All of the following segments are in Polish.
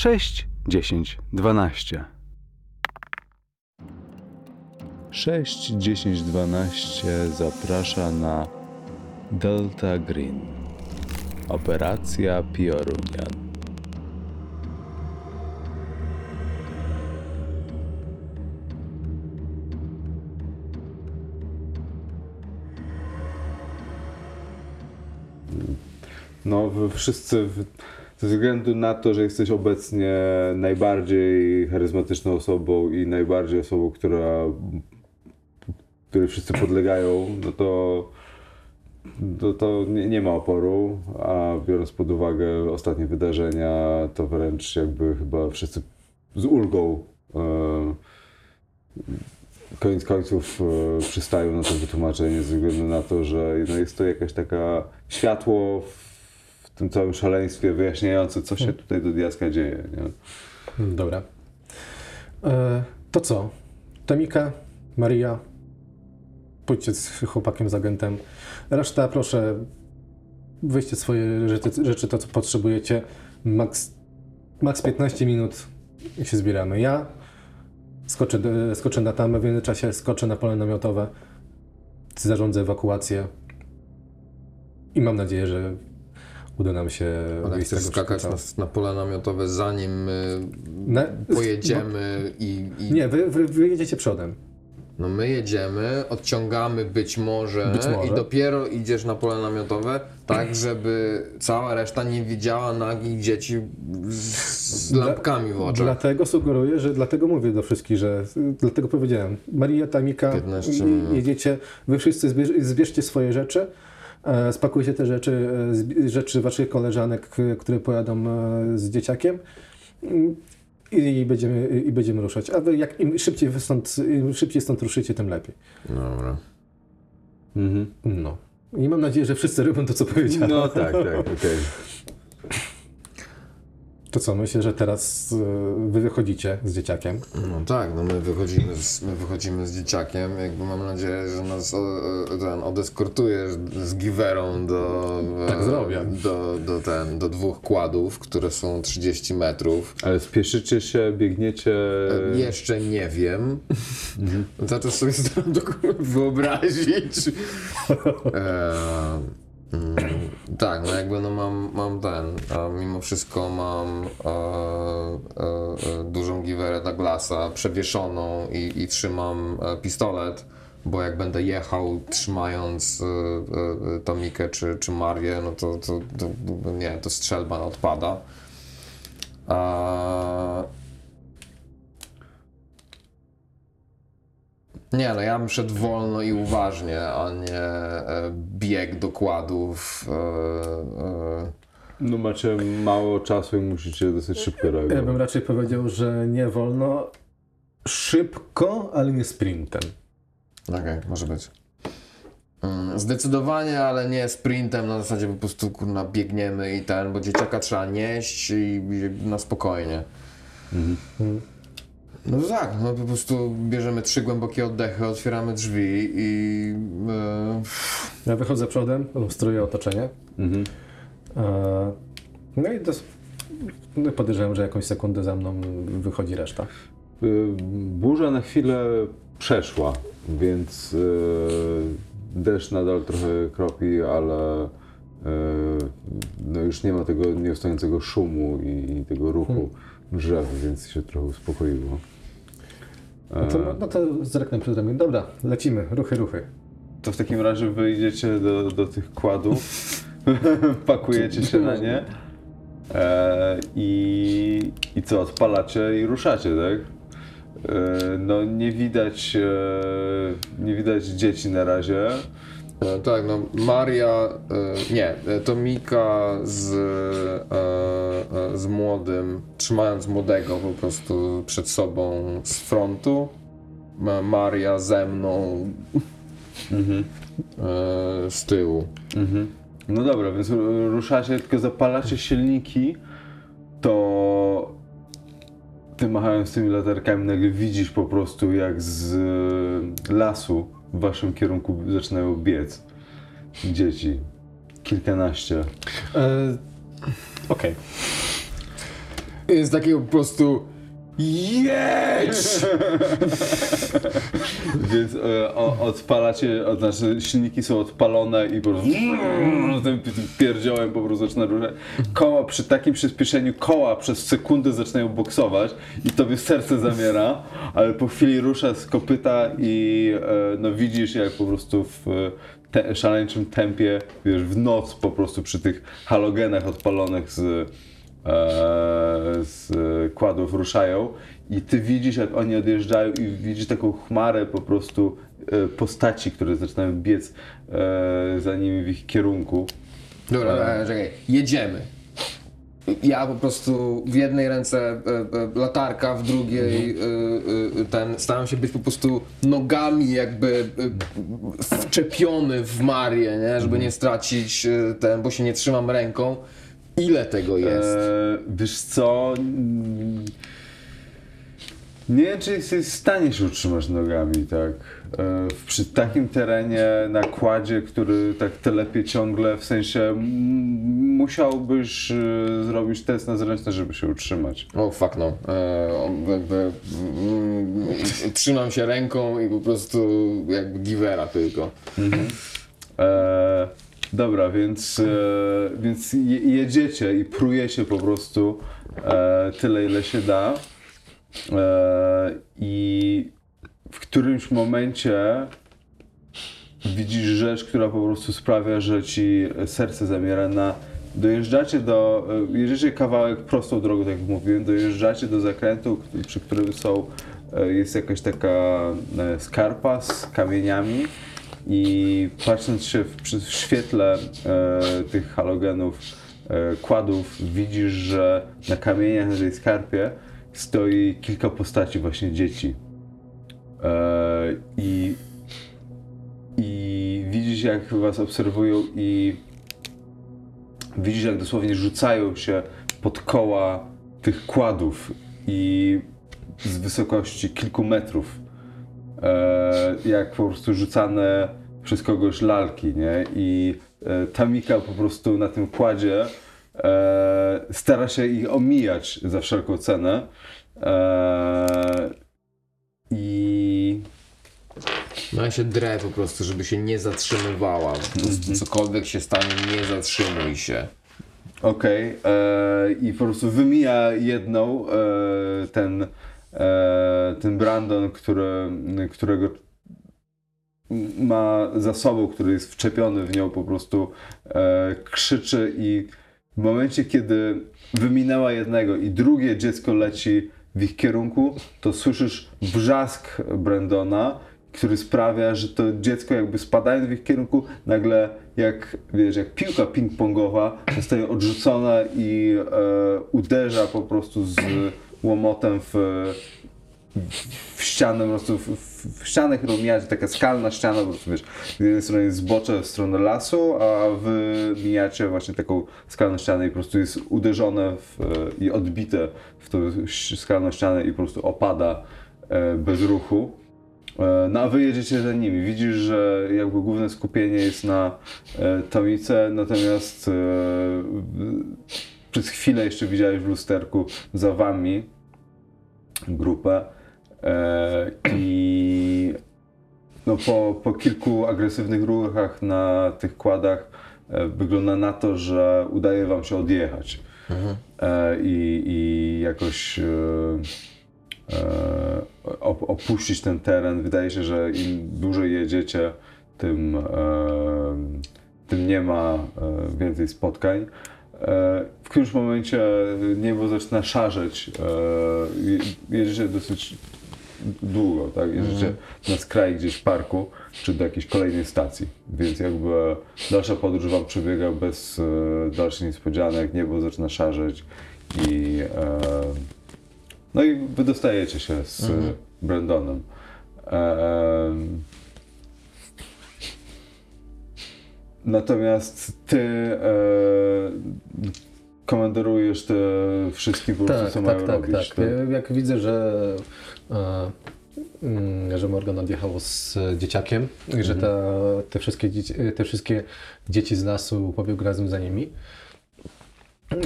6, 10, 12. 6, 10, 12 zaprasza na Delta Green. Operacja Piorunian. No, wszyscy, ze względu na to, że jesteś obecnie najbardziej charyzmatyczną osobą i najbardziej osobą, która, której wszyscy podlegają, no to, to, nie, nie ma oporu, a biorąc pod uwagę ostatnie wydarzenia, to wręcz jakby chyba wszyscy z ulgą e, koniec końców e, przystają na to wytłumaczenie ze względu na to, że no, jest to jakaś taka światło w tym całym szaleństwie wyjaśniające, co się tutaj do diaska dzieje. Nie? Dobra. E, to co? Tomika, Maria, pójdźcie z chłopakiem, z agentem. Reszta proszę, weźcie swoje rzeczy, rzeczy to co potrzebujecie. Max, max 15 minut i się zbieramy. Ja skoczę, do- skoczę na tamę, w międzyczasie skoczę na pole namiotowe, zarządzę ewakuację i mam nadzieję, że uda nam się Ale chcesz skakać na, na pole namiotowe zanim my Na- pojedziemy i, i... Nie, wy, wy, wy jedziecie przodem. No my jedziemy, odciągamy być może, Być może. i dopiero idziesz na pole namiotowe, tak żeby cała reszta nie widziała nagich dzieci z, lampkami w oczach. Dlatego sugeruję, że dlatego mówię do wszystkich, że dlatego powiedziałem. Maria, Tamika, 15 i- minut. jedziecie, wy wszyscy zbierz, zbierzcie swoje rzeczy, spakujcie te rzeczy, e, rzeczy waszych koleżanek, które pojadą e, z dzieciakiem i, będziemy, i będziemy ruszać. A wy jak im szybciej, stąd, im szybciej stąd ruszycie, tym lepiej. Dobra. Mhm. No. I mam nadzieję, że wszyscy robią to, co powiedziałem. No tak, tak, okej. To co, myślę, że teraz e, wy wychodzicie z dzieciakiem. No tak, no my wychodzimy z, my wychodzimy z dzieciakiem, jakby mam nadzieję, że nas o, o, ten, odeskortujesz z giwerą do, Tak e, zrobię. do, do, ten, do dwóch kładów, które są 30 metrów. Ale spieszycie się, biegniecie... E, Jeszcze nie wiem. Zaczął sobie staram dokładnie wyobrazić. E, mm, tak, no jakby no mam, mam ten, a mimo wszystko mam e, e, e, dużą giwerę Douglasa przewieszoną i, i trzymam e, pistolet, bo jak będę jechał trzymając e, e, e, Tomikę czy, czy Marię, no to, to, to nie, to strzelba odpada. A, Nie, no ja bym szedł wolno i uważnie, a nie e, bieg dokładów. E, e, No macie mało czasu i musicie dosyć szybko Ja bym reagować. raczej powiedział, że nie wolno, szybko, ale nie sprintem. Okej, może być. Mm, Zdecydowanie, ale nie sprintem, na zasadzie po prostu kurna biegniemy i ten, bo dzieciaka trzeba nieść i, i na spokojnie. No to tak, no po prostu bierzemy trzy głębokie oddechy, otwieramy drzwi i e, Ja wychodzę przodem, lustruję otoczenie. Mhm. E, No i dos- no podejrzewam, że jakąś sekundę za mną wychodzi reszta. Y, Burza na chwilę przeszła, więc y, deszcz nadal trochę kropi, ale no już nie ma tego nieustającego szumu i, i tego ruchu drzew, więc się trochę uspokoiło. No to, no to zerknę przed ramię. Dobra, lecimy, ruchy, ruchy. To w takim razie wyjdziecie do, do tych kładów, pakujecie się na nie e, i, i co, odpalacie i ruszacie, tak? E, no nie widać, e, nie widać dzieci na razie. E, Tak, no Maria, e, nie, e, to Mika z, e, z młodym, trzymając młodego po prostu przed sobą z frontu. Ma- Maria ze mną e, z tyłu. Mhm. No dobra, więc ru- ruszacie, tylko zapalacie silniki, to ty machając tymi latarkami nagle widzisz po prostu jak z lasu w waszym kierunku zaczynają biec dzieci. Kilkanaście. E, Okej. jest takiego po prostu jedź! Więc e, o, odpalacie, o, znaczy silniki są odpalone i po prostu tym, tym pierdziołem po prostu zaczyna ruszać. Koła, przy takim przyspieszeniu koła przez sekundę zaczynają boksować i tobie serce zamiera, ale po chwili rusza z kopyta i e, no widzisz jak po prostu w te, szaleńczym tempie, wiesz, w noc po prostu przy tych halogenach odpalonych z z kładów ruszają i ty widzisz jak oni odjeżdżają i widzisz taką chmarę po prostu e, postaci, które zaczynają biec e, za nimi w ich kierunku. Dobra, e, czekaj, jedziemy. Ja po prostu w jednej ręce e, e, latarka, w drugiej e, e, ten, staram się być po prostu nogami jakby e, wczepiony w Marię, nie? żeby nie stracić e, ten, bo się nie trzymam ręką. Ile tego jest? E, wiesz co? Mm, Nie wiem, czy jesteś w stanie się utrzymać nogami, tak? E, przy takim terenie, nakładzie, który tak telepie ciągle, w sensie musiałbyś e, zrobić test na zręczność, żeby się utrzymać. O, fuck no. E, o, jakby, mm, trzymam się ręką i po prostu jakby givera tylko. E, dobra, więc, e, więc je, jedziecie i prujecie po prostu e, tyle, ile się da. E, I w którymś momencie widzisz rzecz, która po prostu sprawia, że ci serce zamiera na. Dojeżdżacie do. e, Jedziecie kawałek prostą drogą, tak jak mówiłem, dojeżdżacie do zakrętu, przy którym są. e, Jest jakaś taka e, skarpa z kamieniami i patrząc się w, w świetle e, tych halogenów, e, kładów, widzisz, że na kamieniach na tej skarpie stoi kilka postaci właśnie dzieci. E, I i widzisz jak was obserwują i widzisz jak dosłownie rzucają się pod koła tych kładów i z wysokości kilku metrów jak po prostu rzucane przez kogoś lalki, nie? I e, Tamika po prostu na tym kładzie e, stara się ich omijać za wszelką cenę e, i No ja się drę po prostu, żeby się nie zatrzymywała. Po prostu cokolwiek się stanie, nie zatrzymuj się. Okej, e, i po prostu wymija jedną e, ten, e, ten Brandon, który, którego ma za sobą, który jest wczepiony w nią, po prostu e, krzyczy i w momencie, kiedy wyminęła jednego i drugie dziecko leci w ich kierunku, to słyszysz wrzask Brandona, który sprawia, że to dziecko jakby spadając w ich kierunku, nagle jak, wiesz, jak piłka ping-pongowa zostaje odrzucona i e, uderza po prostu z łomotem w, w ścianę, po prostu w, w, ścianę, którą mijacie, taka skalna ściana, po prostu wiesz, z jednej strony jest zbocze w stronę lasu, a wy mijacie właśnie taką skalną ścianę i po prostu jest uderzone w, i odbite w tą skalną ścianę i po prostu opada e, bez ruchu. E, No a wy jedziecie za nimi. Widzisz, że jakby główne skupienie jest na e, Tomice, natomiast e, przez chwilę jeszcze widziałeś w lusterku za wami grupę e, i no po, po kilku agresywnych ruchach na tych kładach e, wygląda na to, że udaje wam się odjechać e, i, i jakoś e, e, op- opuścić ten teren. Wydaje się, że im dłużej jedziecie, tym, e, tym nie ma więcej spotkań. E, W którymś momencie niebo zaczyna szarzeć. e, Jedziecie dosyć długo, tak? Jedziecie na skraj gdzieś w parku, czy do jakiejś kolejnej stacji. Więc jakby dalsza podróż wam przebiega bez e, dalszych niespodzianek, niebo zaczyna szarzeć i e, no i wydostajecie się z e, Brandonem. E, natomiast ty e, komandorujesz te wszystkie po prostu, Tak, co tak, mają tak, robić. tak. Ja- Jak widzę, że, e, mm, że Morgan odjechał z dzieciakiem i że ta, te, wszystkie dzieci, te wszystkie dzieci z lasu pobiegł razem za nimi,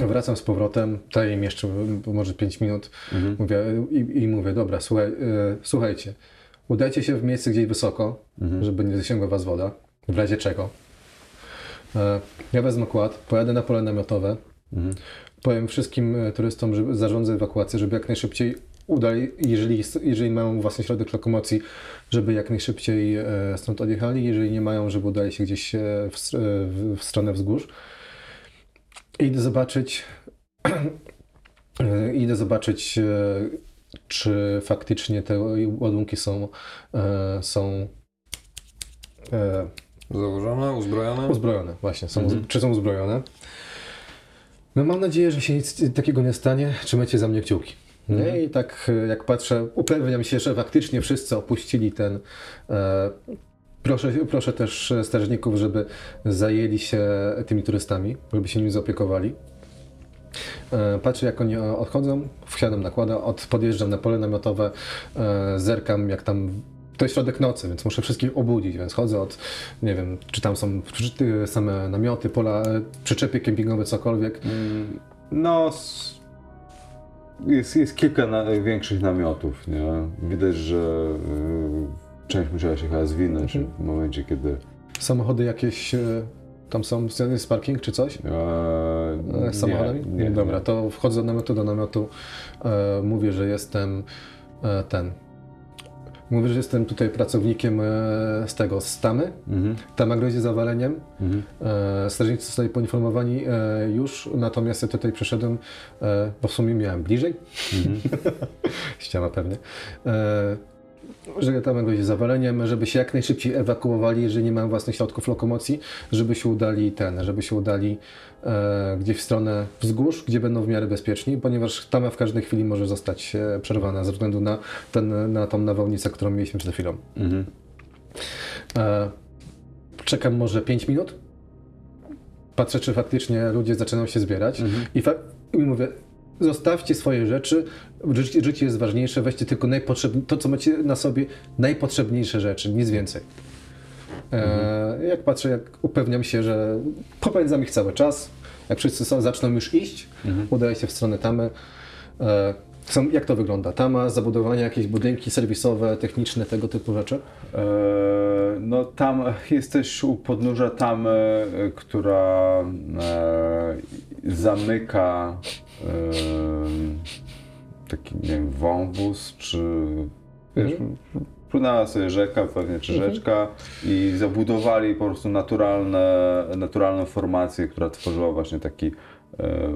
Wracam z powrotem, daję im jeszcze może 5 minut mówię, i, i mówię, dobra, słuchaj, e, słuchajcie, udajcie się w miejsce gdzieś wysoko, żeby nie zasięgła was woda, w razie czego. E, ja wezmę kład, pojadę na pole namiotowe, powiem wszystkim e, turystom, że zarządzę ewakuację, żeby jak najszybciej udali, jeżeli, jeżeli mają własny środek lokomocji, żeby jak najszybciej e, stąd odjechali, jeżeli nie mają, żeby udali się gdzieś w, w, w stronę wzgórz. Idę zobaczyć, idę zobaczyć, czy faktycznie te ładunki są, są Założone, uzbrojone? uzbrojone, właśnie, są, czy są uzbrojone. No mam nadzieję, że się nic takiego nie stanie, trzymajcie za mnie kciuki. Nie? I tak e, jak patrzę, upewniam się, że faktycznie wszyscy opuścili ten. E, proszę, proszę też strażników, żeby zajęli się tymi turystami, żeby się nimi zaopiekowali. E, Patrzę, jak oni e, odchodzą, wsiadam nakłada, od, podjeżdżam na pole namiotowe, e, zerkam, jak tam. To jest środek nocy, więc muszę wszystkich obudzić, więc chodzę od, nie wiem, czy tam są same namioty, pola, e, przyczepy kempingowe, cokolwiek. No, s- jest, jest kilka na, większych namiotów, nie? Widać, że y, część musiała się chyba zwinąć w momencie, kiedy... Samochody jakieś, e, tam są, jest parking czy coś? E, E, Z samochodami? Nie, nie, Dobra, nie. to wchodzę do namiotu do namiotu, e, mówię, że jestem ten. Mówię, że jestem tutaj pracownikiem e, z tego, z Tamy. Mhm, Tama grozi zawaleniem. mhm. E, strażnicy zostali poinformowani e, już, natomiast ja tutaj przyszedłem, bo w sumie miałem bliżej. Ściana pewnie. Że tam grozi zawaleniem, żeby się jak najszybciej ewakuowali, jeżeli nie mają własnych środków lokomocji, żeby się udali ten, żeby się udali e, gdzieś w stronę wzgórz, gdzie będą w miarę bezpieczni, ponieważ tama w każdej chwili może zostać e, przerwana ze względu na, ten, na tą nawałnicę, którą mieliśmy przed chwilą. Mhm. E, czekam może 5 minut. Patrzę, czy faktycznie ludzie zaczynają się zbierać. I, fa- I mówię, zostawcie swoje rzeczy. Życie, życie jest ważniejsze, weźcie tylko to, co macie na sobie, najpotrzebniejsze rzeczy, nic więcej. E, jak patrzę, jak upewniam się, że popędzam ich cały czas. Jak wszyscy są, zaczną już iść, udaję się w stronę tamy. E, są, jak to wygląda? Tama, zabudowania, jakieś budynki serwisowe, techniczne, tego typu rzeczy? E, No tam jesteś u podnóża tamy, która e, zamyka e, taki, nie wiem, wąwóz, czy wiesz, płynęła sobie rzeka pewnie, czy rzeczka i zabudowali po prostu naturalne, naturalną formację, która tworzyła właśnie taki e,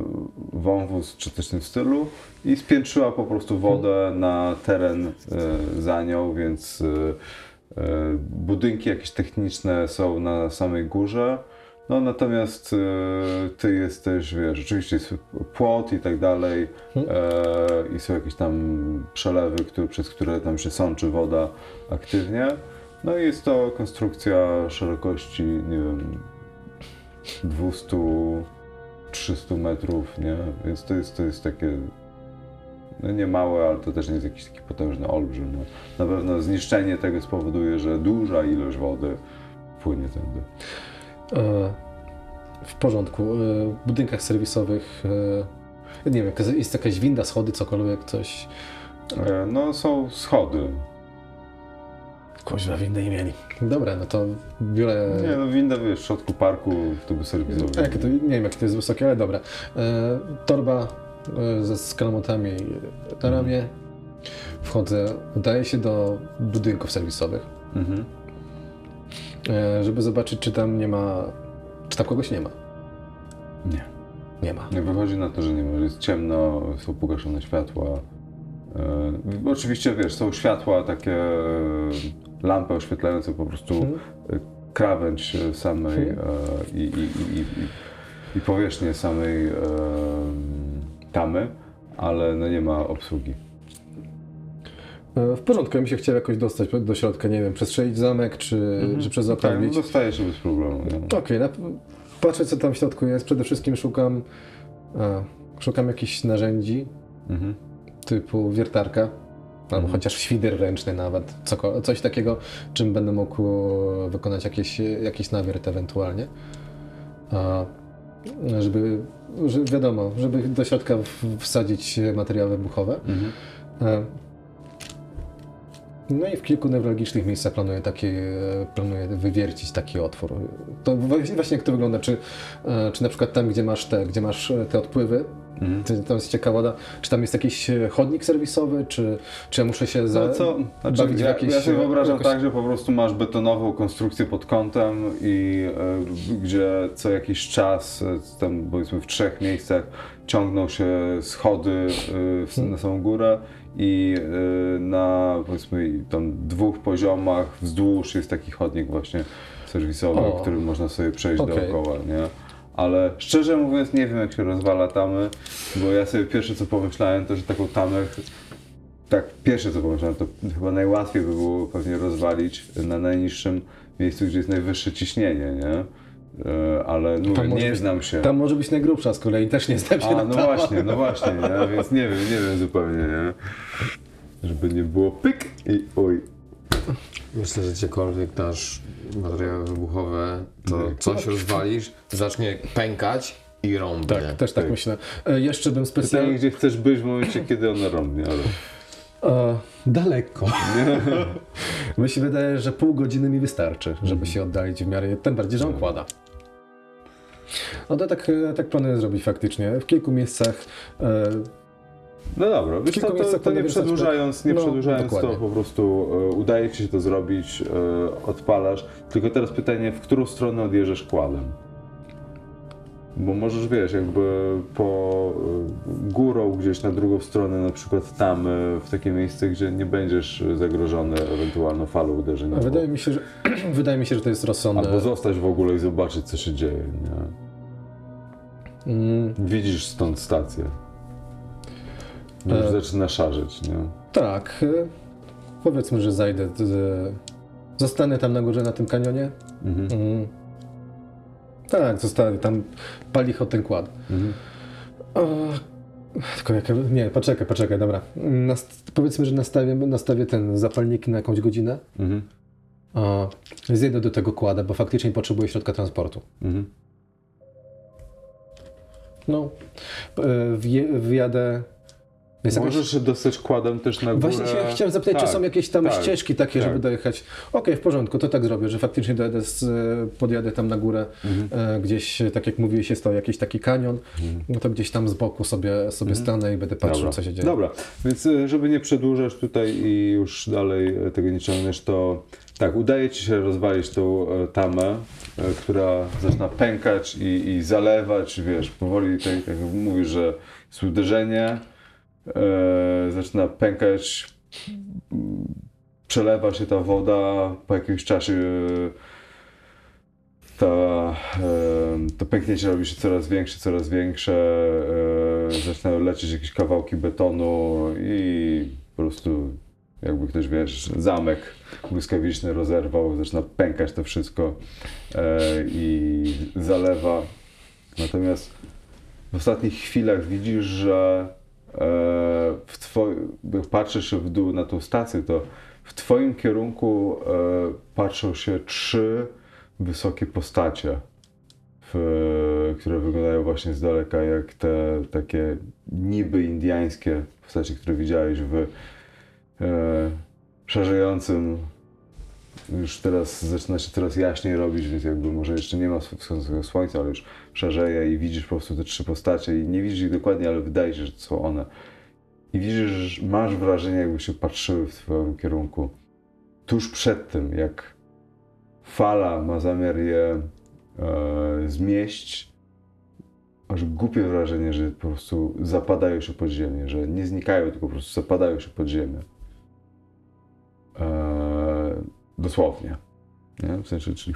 wąwóz, czy coś w tym stylu i spiętrzyła po prostu wodę na teren e, za nią, więc e, budynki jakieś techniczne są na samej górze. No natomiast e, ty jesteś, wiesz, oczywiście jest płot i tak dalej e, i są jakieś tam przelewy, które, przez które tam się sączy woda aktywnie. No i jest to konstrukcja szerokości, nie wiem, 200-300 metrów, nie? Więc to jest, to jest takie no nie małe, ale to też nie jest jakiś taki potężny olbrzym. No. Na pewno zniszczenie tego spowoduje, że duża ilość wody płynie tędy. E, w porządku. E, w budynkach serwisowych, e, nie wiem, jest jakaś winda, schody, cokolwiek, coś. No są schody. Koźwa windy nie mieli. Dobra, no to biorę... Nie, no winda wiesz, w środku parku w typu serwisowym. Jakie to, nie wiem, jakie to jest wysokie, ale dobra. Torba ze skalmotami na ramię. Wchodzę, udaję się do budynków serwisowych, Mhm. E, żeby zobaczyć, czy tam nie ma, czy tam kogoś nie ma. Nie. Nie ma. Nie wychodzi na to, że nie ma, jest ciemno, są pogaszone światła. E, oczywiście wiesz, są światła takie, e, lampy oświetlające po prostu e, krawędź e, samej e, i, i, i, i, i powierzchnię samej e, tamy, ale no nie ma obsługi. E, w porządku, ja bym się chciał jakoś dostać do środka, nie wiem, przestrzelić zamek, czy, czy przez okno Tak, no wbić. dostaje się bez problemu. Okej, nap- patrzę co tam w środku jest. Przede wszystkim szukam, a, szukam jakichś narzędzi Mhm. typu wiertarka, albo chociaż świder ręczny nawet, coko- coś takiego, czym będę mógł wykonać jakiś, jakiś nawiert ewentualnie. A, żeby, że wiadomo, żeby do środka wsadzić materiały wybuchowe. Mhm. E, No i w kilku newralgicznych miejscach planuję, taki, planuję wywiercić taki otwór. To właśnie jak to wygląda? Czy, e, czy na przykład tam, gdzie masz te, gdzie masz e, te odpływy, Mhm. to, tam jest ciekawa czy tam jest jakiś e, chodnik serwisowy, czy, czy ja muszę się za, No co? Znaczy, bawić ja, jakieś... ja sobie wyobrażam jakoś- tak, że po prostu masz betonową konstrukcję pod kątem i e, gdzie co jakiś czas, tam powiedzmy w trzech miejscach ciągną się schody Hmm. na samą górę i e, na powiedzmy tam dwóch poziomach wzdłuż jest taki chodnik właśnie serwisowy, O. którym można sobie przejść Okej. dookoła, nie? Ale szczerze mówiąc nie wiem jak się rozwala tamy, bo ja sobie pierwsze co pomyślałem to, że taką tamę tak, pierwsze co pomyślałem, to chyba najłatwiej by było pewnie rozwalić na najniższym miejscu, gdzie jest najwyższe ciśnienie, nie? E, Ale mówię, może nie być- znam się. Tam może być najgrubsza z kolei, też nie znam się A, na no tam. właśnie, no właśnie, nie? Więc nie wiem, nie wiem zupełnie, nie? Żeby nie było pyk i oj. Myślę, że gdziekolwiek dasz materiały wybuchowe, to coś rozwalisz, zacznie pękać i rąbnie. Tak, też tak Tak. myślę. E, jeszcze bym Pytanie, specjalnie... gdzie chcesz być w momencie, kiedy ono rąbnie, ale... E, daleko. Mi się wydaje, że pół godziny mi wystarczy, żeby się oddalić w miarę, tym bardziej, że on kłada. No to tak, tak planuję zrobić faktycznie. W kilku miejscach e, No dobra, wiesz, to, to, to nie przedłużając, nie No, przedłużając to po prostu e, udaje ci się to zrobić, e, odpalasz. Tylko teraz pytanie, w którą stronę odjeżdżasz kładem? Bo możesz, wiesz, jakby po e, górą gdzieś na drugą stronę, na przykład tam, e, w takie miejsce, gdzie nie będziesz zagrożony ewentualną falą uderzeniową. wydaje mi się, że wydaje mi się, że to jest rozsądne. Albo zostać w ogóle i zobaczyć, co się dzieje. Nie? Mm, Widzisz stąd stację. Już E. zaczyna szarzyć, nie? tak. Powiedzmy, że zajdę. z- Zostanę tam na górze na tym kanionie. Mhm. Mm. Tak, zostanę tam. Pali ten kład. Mhm. O, tylko jak, nie, poczekaj, poczekaj, dobra. Nas, powiedzmy, że nastawię, nastawię ten zapalniki na jakąś godzinę. Mhm. O, zjedę do tego kłada, bo faktycznie potrzebuję środka transportu. Mhm. No, e, wje, wjadę. Jest jakaś- Możesz dostać kładem też na górę. Właśnie się chciałem zapytać, czy Tak, są jakieś tam tak, ścieżki takie, tak. żeby dojechać. Okej, w porządku, to tak zrobię, że faktycznie dojadę z, podjadę tam na górę, Mhm. e, gdzieś, tak jak mówiłeś, jest to jakiś taki kanion, no to gdzieś tam z boku sobie, sobie stanę i będę patrzył, Mhm. Dobra. co się dzieje. Dobra, więc e, żeby nie przedłużać tutaj i już dalej e, tego nie ciągniesz, to tak, udaje ci się rozwalić tą e, tamę, e, która zaczyna pękać i, i zalewać, wiesz, powoli, tak jak mówisz, że jest uderzenie, e, zaczyna pękać, przelewa się ta woda, po jakimś czasie e, ta, e, to pęknięcie robi się coraz większe, coraz większe, e, zaczynają lecieć jakieś kawałki betonu i po prostu jakby ktoś, wiesz, zamek błyskawiczny rozerwał, zaczyna pękać to wszystko i zalewa. Natomiast w ostatnich chwilach widzisz, że w twoim, patrzysz w dół na tą stację, to w twoim kierunku e, patrzą się trzy wysokie postacie, w, które wyglądają właśnie z daleka jak te takie niby indiańskie postacie, które widziałeś w e, szarzejącym już teraz zaczyna się coraz jaśniej robić, więc jakby może jeszcze nie ma wschodzącego słońca, ale już szarzeje i widzisz po prostu te trzy postacie i nie widzisz ich dokładnie, ale wydaje się, że to są one. I widzisz, masz wrażenie, jakby się patrzyły w twoim kierunku. Tuż przed tym, jak fala ma zamiar je e, zmieść, masz głupie wrażenie, że po prostu zapadają się pod ziemię, że nie znikają, tylko po prostu zapadają się pod ziemię. E, dosłownie. Nie? W sensie, czyli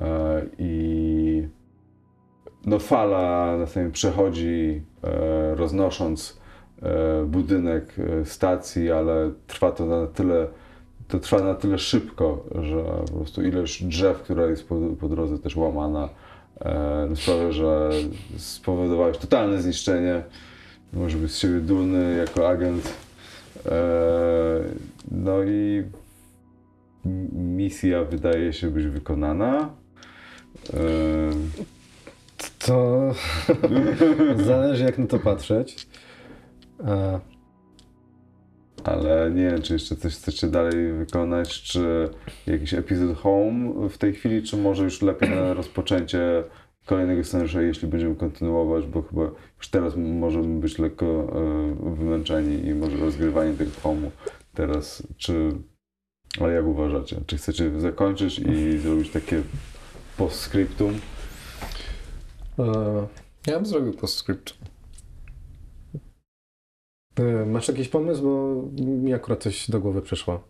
e, i no fala następnie przechodzi, e, roznosząc e, budynek stacji, ale trwa to na tyle, to trwa na tyle szybko, że po prostu ilość drzew, która jest po, po drodze też łamana, sprawia, że spowodowałeś totalne zniszczenie. Może być z siebie dumny jako agent. No i misja wydaje się być wykonana. E, To zależy jak na to patrzeć. Ale nie wiem, czy jeszcze coś chcecie dalej wykonać, czy jakiś epizod home w tej chwili, czy może już lepiej na rozpoczęcie kolejnego scenariusza, jeśli będziemy kontynuować, bo chyba już teraz możemy być lekko e, wymęczeni i może rozgrywanie tego home'u teraz, czy... Ale jak uważacie? Czy chcecie zakończyć i zrobić takie postscriptum? e, Ja bym zrobił postscript. e, masz jakiś pomysł? Bo mi akurat coś do głowy przyszło.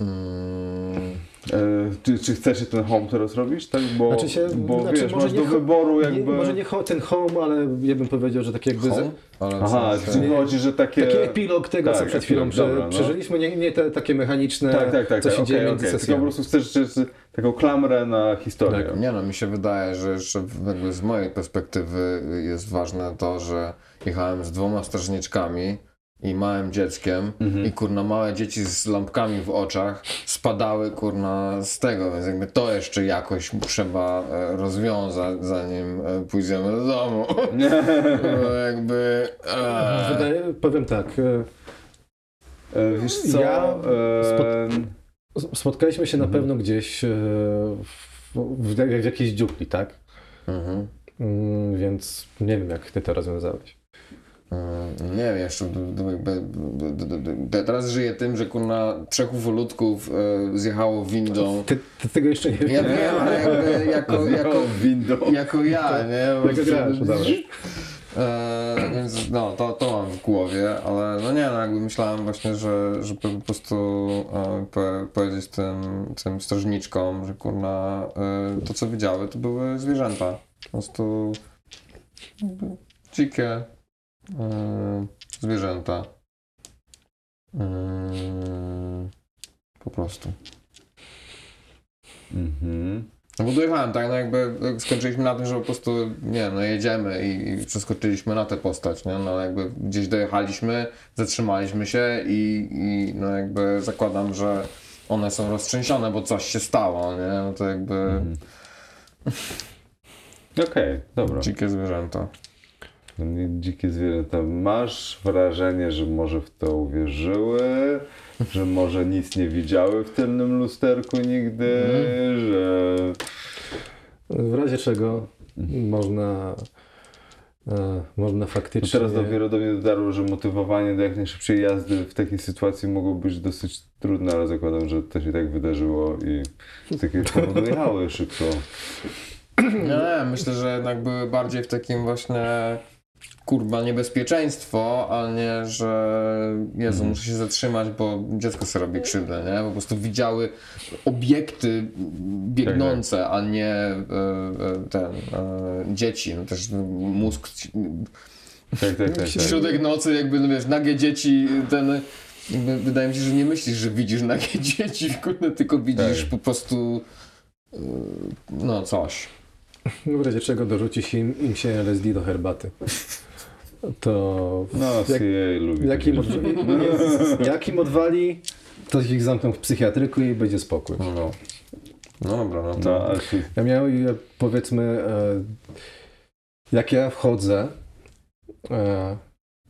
Mm, E, czy, czy chcecie ten home teraz robić? Tak, bo, Znaczy się- bo znaczy wiesz, może masz nie do wyboru Nie, jakby... może nie ten home, ale ja bym powiedział, że tak jakby... home? Ale Aha, czyli chodzi, że takie... Taki epilog tego, co Tak, przed chwilą epilog, prze, dobra, no. przeżyliśmy, nie, nie te takie mechaniczne, Tak, tak, tak. co się okej, dzieje między okej. Tylko po sesjami. prostu chcesz, chcesz taką klamrę na historię. Tak. Nie no, mi się wydaje, że jeszcze jakby z mojej perspektywy jest ważne to, że jechałem z dwoma strażniczkami i małym dzieckiem Mhm. i kurna małe dzieci z lampkami w oczach spadały kurna z tego, więc jakby to jeszcze jakoś trzeba e, rozwiązać zanim e, pójdziemy do domu. No jakby... e, Wydaje, powiem tak, e, E, Wiesz co? Ja e, spotkaliśmy się na Mhm. pewno gdzieś w, w, w jakiejś dziupli, tak? mhm. Mm, Więc nie wiem, jak ty to rozwiązałeś. Mm, Nie wiem, jeszcze teraz żyję tym, że kurna trzech ufolutków e, zjechało windą. Ty, ty tego jeszcze nie wiesz. Ja wiem, ale jakby jako, jako, window. jako ja, nie? Grasz, dobra. E, więc no, to, to mam w głowie, ale no nie, no jakby myślałem właśnie, że, żeby po prostu e, po, powiedzieć tym, tym strażniczkom, że kurna e, to co widziały to były zwierzęta. Po prostu jakby dzikie zwierzęta. E, po prostu. Mhm. No bo dojechałem, tak, no jakby skończyliśmy na tym, że po prostu, nie no jedziemy i, i przeskoczyliśmy na tę postać, nie, no jakby gdzieś dojechaliśmy, zatrzymaliśmy się i, i no jakby zakładam, że one są roztrzęsione, bo coś się stało, nie, no to jakby Mhm. Okej, dobra. dzikie zwierzęta. Dzikie zwierzęta. Masz wrażenie, że może w to uwierzyły, że może nic nie widziały w tylnym lusterku nigdy, że... W razie czego Mhm. można, e, można No faktycznie... teraz dopiero do mnie dotarło, że motywowanie do jak najszybszej jazdy w takiej sytuacji mogło być dosyć trudne, ale zakładam, że to się tak wydarzyło i z jakiegoś powodu jechały szybko. Nie, myślę, że jednak były bardziej w takim właśnie kurwa niebezpieczeństwo, a nie, że Jezu, Mhm. muszę się zatrzymać, bo dziecko sobie robi krzywdę, nie? Po prostu widziały obiekty biegnące, a nie e, e, ten, e, dzieci. No też mózg, Tak, tak, tak. tak. środek nocy jakby, no wiesz, nagie dzieci, ten... Wydaje mi się, że nie myślisz, że widzisz nagie dzieci, kurde, tylko widzisz Tak. po prostu no coś. W razie czego dorzucić im, im się LSD do herbaty. To No, jak, CIA lubi jak, im jak im odwali, to ich zamkną w psychiatryku i będzie spokój. No, no. no dobra, no to... No, się- Ja miałem, powiedzmy, e, jak ja wchodzę e,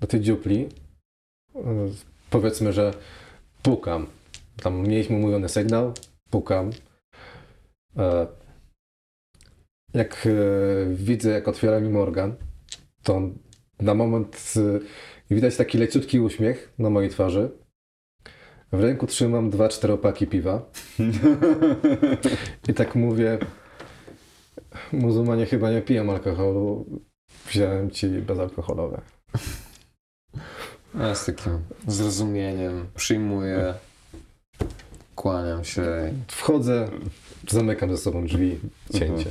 do tej dziupli, e, powiedzmy, że pukam. Tam mieliśmy umówiony sygnał, pukam. Jak e, widzę, jak otwiera mi Morgan, to na moment e, widać taki leciutki uśmiech na mojej twarzy. W ręku trzymam dwa czteropaki piwa. I tak mówię, muzułmanie chyba nie piją alkoholu, wziąłem ci bezalkoholowe. Ja z takim zrozumieniem przyjmuję, kłaniam się. Wchodzę, zamykam za sobą drzwi, cięcie.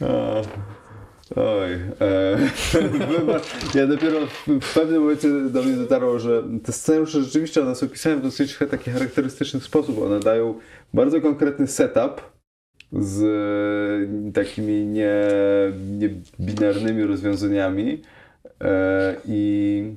Oj, e, ja dopiero w, pewnym momencie do mnie dotarło, że te scenariusze rzeczywiście one są pisane w dosyć taki charakterystyczny sposób. One dają bardzo konkretny setup z e, takimi nie, nie binarnymi rozwiązaniami e, i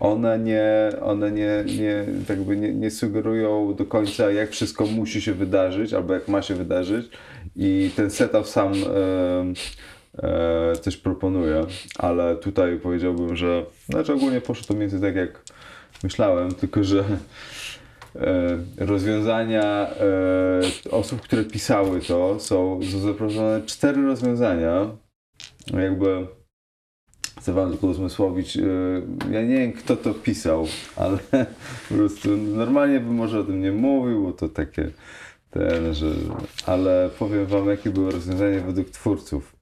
one nie, one nie, nie, tak jakby nie, nie sugerują do końca, jak wszystko musi się wydarzyć, albo jak ma się wydarzyć. i ten setup sam e, e, coś proponuje, ale tutaj powiedziałbym, że znaczy ogólnie poszło to więcej tak jak myślałem, tylko że e, rozwiązania e, osób, które pisały to są zaproszone cztery rozwiązania jakby tylko uzmysłowić, e, ja nie wiem kto to pisał, ale po prostu normalnie bym może o tym nie mówił, bo to takie ten, że, ale powiem wam jakie było rozwiązanie według twórców.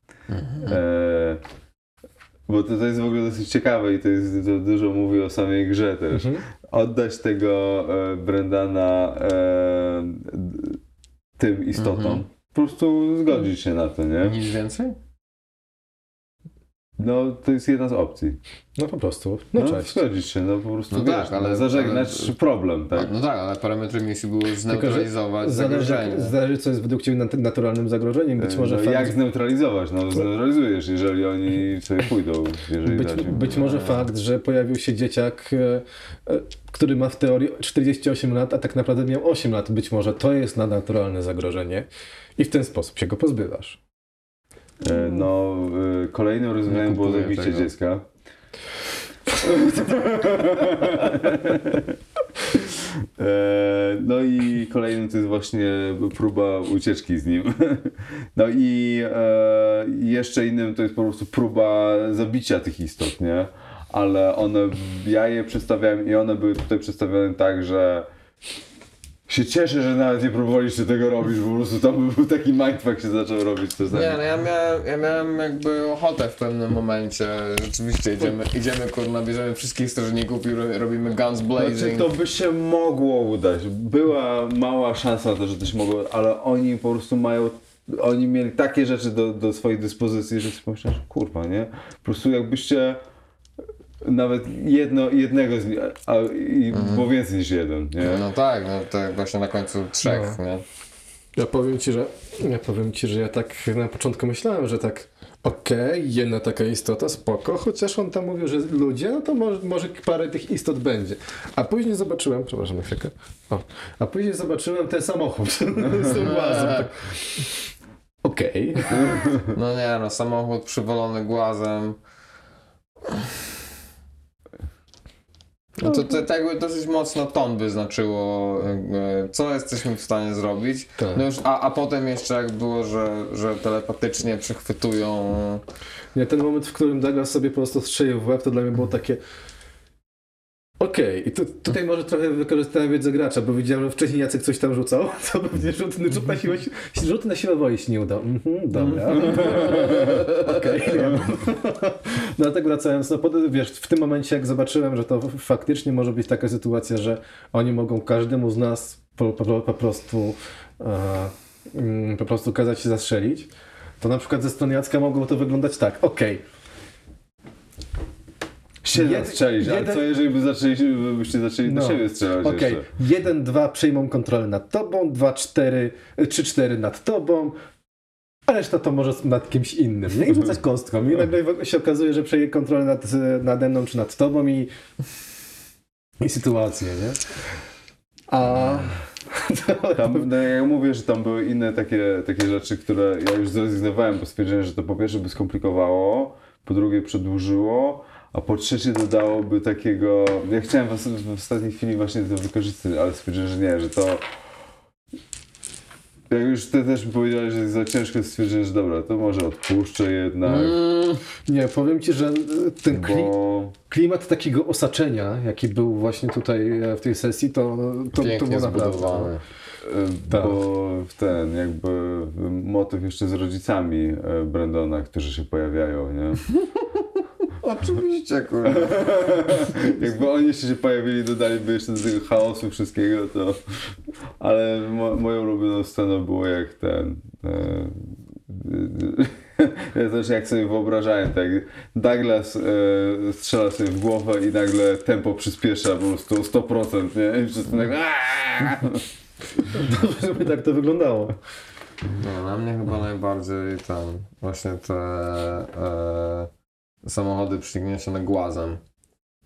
E, bo to, to jest w ogóle dosyć ciekawe i to, jest, to dużo mówi o samej grze też. Mhm. Oddać tego e, Brendana e, tym istotom. Mhm. Po prostu zgodzić się na to, nie? Nic więcej? No, to jest jedna z opcji. No po prostu. No, cześć. Zgodzić się, no po prostu No wiesz, tak, no, ale- zażegnać ale- problem, tak? No tak, ale parametry misji były zneutralizować Zależy, zagrożenie. zależy, co jest według Ciebie nat- naturalnym zagrożeniem. Być E, może no, fakt, jak zneutralizować? No zneutralizujesz, jeżeli oni sobie pójdą, jeżeli być, być może fakt, że pojawił się dzieciak, e, e, który ma w teorii 48 lat, a tak naprawdę miał 8 lat. Być może to jest nadnaturalne zagrożenie i w ten sposób się go pozbywasz. E, No, e, kolejnym rozwiązaniem było zabicie tego. dziecka. E, No i kolejnym to jest właśnie próba ucieczki z nim. No i jeszcze innym to jest po prostu próba zabicia tych istot, nie? Ale one, ja je przedstawiałem i one były tutaj przedstawione tak, że się cieszę, że nawet nie próbowaliście tego robić, po prostu tam był taki mindfuck się zaczął robić. To Nie, no ja miałem, ja miałem jakby ochotę w pewnym momencie. Rzeczywiście idziemy, idziemy kurna, bierzemy wszystkich strażników i ro- robimy guns Znaczy, blazing. to by się mogło udać. Była mała szansa na to, że to się mogło, ale oni po prostu mają. Oni mieli takie rzeczy do, do swojej dyspozycji, że sobie pomyślałem, kurwa, nie? Po prostu jakbyście nawet jedno, jednego z nich, a, i było więcej niż jeden, nie? No tak, no tak właśnie na końcu trzech, No. nie? Ja powiem Ci, że ja powiem Ci, że ja tak na początku myślałem, że tak okej, jedna taka istota, spoko, chociaż on tam mówił, że ludzie, no to może, może parę tych istot będzie. A później zobaczyłem, przepraszam na chwilkę, o, a później zobaczyłem ten samochód z tym głazem. tak. Okej. No nie no, samochód przywalony głazem. No to, to, to jakby dosyć mocno ton wyznaczyło, jakby, co jesteśmy w stanie zrobić. Tak. No już, a, a potem jeszcze jak było, że, że telepatycznie przechwytują. Nie, ten moment, w którym Douglas sobie po prostu strzelił w łeb, to dla mnie było takie Okej, i tu, tutaj może trochę wykorzystałem wiedzę gracza, bo widziałem, że wcześniej Jacek coś tam rzucał, to pewnie rzut, rzut, na, siłę, rzut na siłę woli się nie udał. Mhm, dobra. Okej, wiem. Dlatego wracając, no pod, wiesz, w tym momencie jak zobaczyłem, że to faktycznie może być taka sytuacja, że oni mogą każdemu z nas po, po, po prostu e, mm, po prostu kazać się zastrzelić, to na przykład ze strony Jacka mogło to wyglądać tak, okej, Się Jed- strzelić, ale jeden- co jeżeli by zaczęli, byście zaczęli do No. siebie strzelać Okej, jeden, dwa przejmą kontrolę nad tobą, dwa, cztery, trzy, cztery nad tobą, a reszta to może nad kimś innym. Nie I rzucać kostką. I nagle się okazuje, że przejęli kontrolę nad, nade mną czy nad tobą i, i sytuację, nie? A... Tam, no, ja mówię, że tam były inne takie, takie rzeczy, które ja już zrezygnowałem, bo stwierdziłem, że to po pierwsze by skomplikowało, po drugie przedłużyło, a po trzecie dodałoby takiego... Ja chciałem w, w ostatniej chwili właśnie to wykorzystać, ale stwierdziłem, że nie, że to... Jak już ty też mi powiedziałeś, że jest za ciężko, stwierdziłem, że dobra, to może odpuszczę jednak, Mm, Nie, powiem ci, że ten kli, bo... klimat takiego osaczenia, jaki był właśnie tutaj e, w tej sesji, to, to, to pięknie było naprawdę... E, Tak. Bo ten jakby motyw jeszcze z rodzicami e, Brandona, którzy się pojawiają, nie? Oczywiście, kurwa. Jakby oni jeszcze się pojawili, dodaliby jeszcze do tego chaosu wszystkiego, to... Ale mo moją ulubioną sceną było jak ten... E, ja też jak sobie wyobrażałem, tak Douglas e, strzela sobie w głowę i nagle tempo przyspiesza po prostu o 100%, nie? I wszyscy nagle... "Aaaa!" Żeby tak to wyglądało. No, na mnie chyba najbardziej ten, właśnie te e, samochody przygniesione głazem.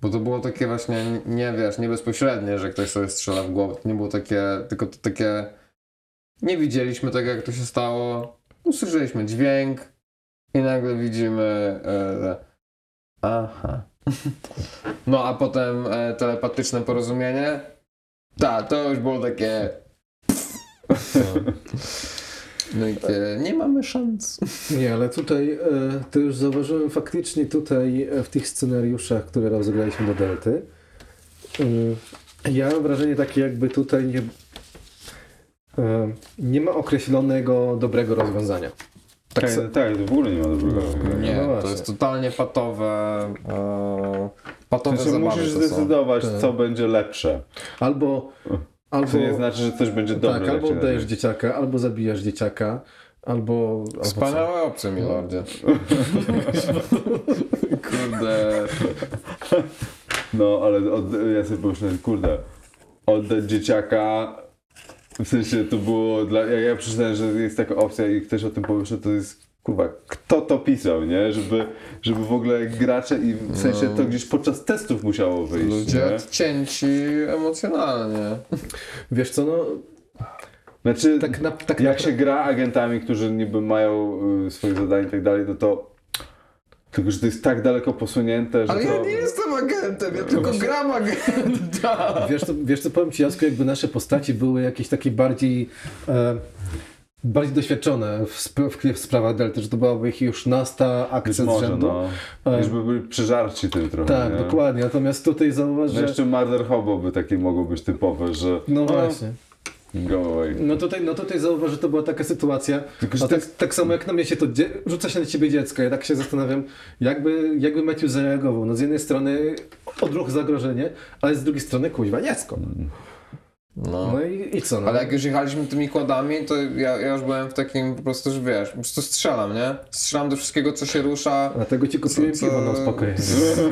Bo to było takie właśnie, nie wiesz, nie bezpośrednie, że ktoś sobie strzela w głowę. To nie było takie, tylko to takie, nie widzieliśmy tego, jak to się stało. usłyszeliśmy dźwięk i nagle widzimy. E, aha. No a potem e, telepatyczne porozumienie. Tak, to już było takie. No i takie, nie mamy szans. Nie, ale tutaj, e, to już zauważyłem faktycznie tutaj e, w tych scenariuszach, które rozegraliśmy do Delty. e, Ja mam wrażenie takie jakby tutaj nie, nie ma określonego dobrego rozwiązania. Tak, Tak, tak, tak, w ogóle nie ma dobrego rozwiązania. Nie, No to jest totalnie patowe. E, patowe Znaczy, zabawy musisz zdecydować, Tak. co będzie lepsze. Albo, albo, To nie znaczy, że coś będzie dobre. tak, albo oddajesz dzieciaka, albo zabijasz dzieciaka, albo... albo. Wspaniałe opcje, milordzie. Kurde. No, ale od, ja sobie pomyślałem, kurde, oddać dzieciaka, w sensie to było dla, ja, ja przeczytałem, że jest taka opcja i ktoś o tym pomyślał, to jest, kurwa, kto to pisał, nie? Żeby, żeby w ogóle gracze i w sensie to gdzieś podczas testów musiało wyjść, Ludzie nie? odcięci emocjonalnie. Wiesz co, no, Znaczy, tak, na, tak jak naprawdę- się gra agentami, którzy niby mają y, swoje zadania i tak dalej, no to tylko, że to jest tak daleko posunięte, że Ale to... ja nie jestem agentem, ja tylko gram agenta. Wiesz co, wiesz co, powiem Ci Jasku, jakby nasze postaci były jakieś takie bardziej e, bardziej doświadczone w, sp- w, w sprawach Delty, że to byłaby ich już nasta akcja z może, rzędu. no. E, Już by byli przeżarci tym trochę, tak, nie? dokładnie. Natomiast tutaj zauważ, No że... jeszcze Murder Hobo by takie mogło być typowe, że No "O, właśnie. go away. No tutaj, no tutaj zauważ, że to była taka sytuacja. Tylko, że tak, tak samo jak na mnie się to dzie- rzuca się na ciebie dziecko. Ja tak się zastanawiam, jakby, jakby Matthew zareagował. No z jednej strony odruch zagrożenie, ale z drugiej strony kuźwa dziecko. No. No i, i co? No? Ale jak już jechaliśmy tymi kładami, to ja, ja już byłem w takim po prostu, że wiesz, po prostu strzelam, nie? Strzelam do wszystkiego, co się rusza, Dlatego ci kupiłem Co- piwo na co- uspokojenie.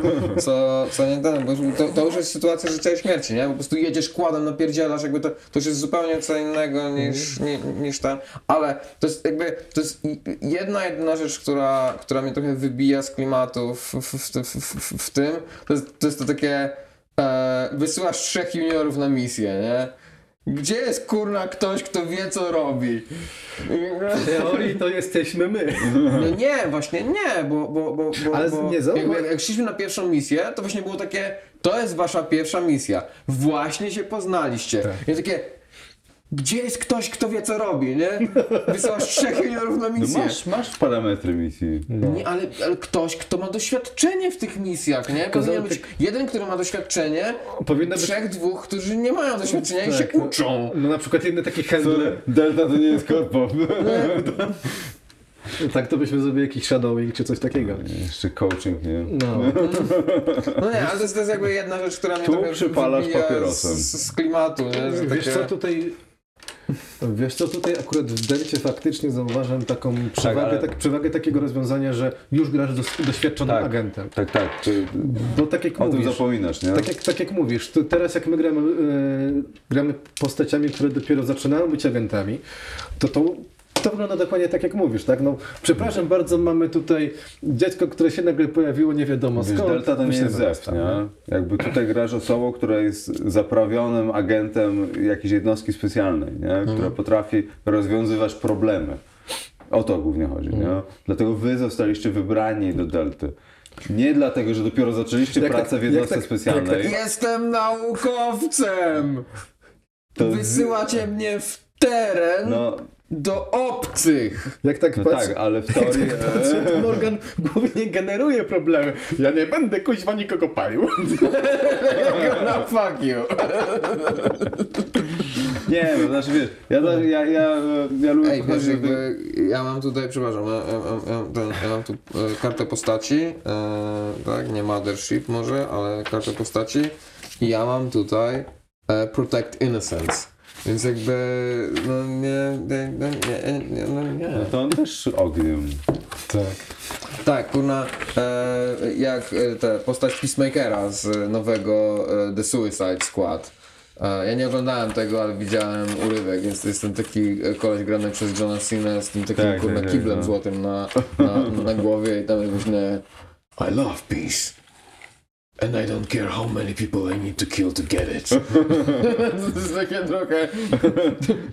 co, co nie ten, bo to, to już jest sytuacja życia i śmierci, nie? Po prostu jedziesz kładem, napierdzielasz, jakby to, to już jest zupełnie co innego niż, ni, niż ten, ale to jest jakby, to jest jedna, jedyna rzecz, która, która mnie trochę wybija z klimatu w, w, w, w, w, w tym, to jest, to jest to takie, e, wysyłasz trzech juniorów na misję, nie? Gdzie jest kurna ktoś, kto wie co robi? W teorii to jesteśmy my. No nie, właśnie nie, bo, bo, bo, bo, Ale bo nie, jak, jak szliśmy na pierwszą misję, to właśnie było takie, to jest wasza pierwsza misja, właśnie się poznaliście. Tak. I takie, gdzie jest ktoś, kto wie co robi, nie? Wysyłasz trzech juniorów na No misję. masz, masz parametry misji. Nie, ale, ale ktoś, kto ma doświadczenie w tych misjach, nie? Powinien być jeden, który ma doświadczenie, Powinno być... trzech, dwóch, którzy nie mają doświadczenia i Tak, się no. uczą. No na przykład jeden taki handler. Delta to nie jest korpo. Tak, to byśmy zrobili jakiś shadowing czy coś takiego. Jeszcze coaching, nie? No. No nie, ale to jest, to jest jakby jedna rzecz, która mnie Tu trochę przypalasz papierosem. Z, z klimatu, nie? Wiesz takie... co tutaj... Wiesz co, tutaj akurat w Delcie faktycznie zauważam taką przewagę, ale- tak, przewagę takiego rozwiązania, że już grasz dos, doświadczonym Tak. agentem. Tak, tak. Ty, Bo tak jak o tym mówisz, zapominasz, nie? tak jak, tak jak mówisz, teraz jak my gramy, e, gramy postaciami, które dopiero zaczynają być agentami, to to, to wygląda dokładnie tak jak mówisz, tak? No, przepraszam bardzo, mamy tutaj dziecko, które się nagle pojawiło, nie wiadomo Wiesz, skąd. Delta to nie jest tak, nie? no. Jakby tutaj grasz osobą, która jest zaprawionym agentem jakiejś jednostki specjalnej, nie? Która potrafi rozwiązywać problemy. O to głównie chodzi, nie? Dlatego wy zostaliście wybrani do Delty. Nie dlatego, że dopiero zaczęliście Jak pracę tak- w jednostce jak tak- specjalnej. jak Jestem naukowcem! To Wysyłacie mnie w teren No, do obcych! Jak tak no patrzę, tak, ale w teorii... jak tak patrzę, to Morgan głównie generuje problemy. Ja nie będę kuźwa nikogo palił. No fuck you! Nie, no znaczy wiesz, ja, ja, ja, ja, ja lubię Ej, wiesz, jakby ja mam tutaj, przepraszam, ja, ja, ja, ja, ten, ja mam tu e, kartę postaci, e, tak, nie Mothership może, ale kartę postaci i ja mam tutaj e, Protect Innocence. Więc jakby, no nie, nie, nie, nie, nie, no nie. No to on też ogniem. Tak. Tak, kurna, e, jak e, te postać Peacemakera z nowego e, The Suicide Squad. E, ja nie oglądałem tego, ale widziałem urywek, więc to jest ten taki e, koleś grany przez Johna Cena z tym takim Tak, kurna tak, tak, kiblem no. złotym na, na, na głowie i tam jest właśnie I love peace. And I don't care how many people I need to kill to get it. to jest takie trochę...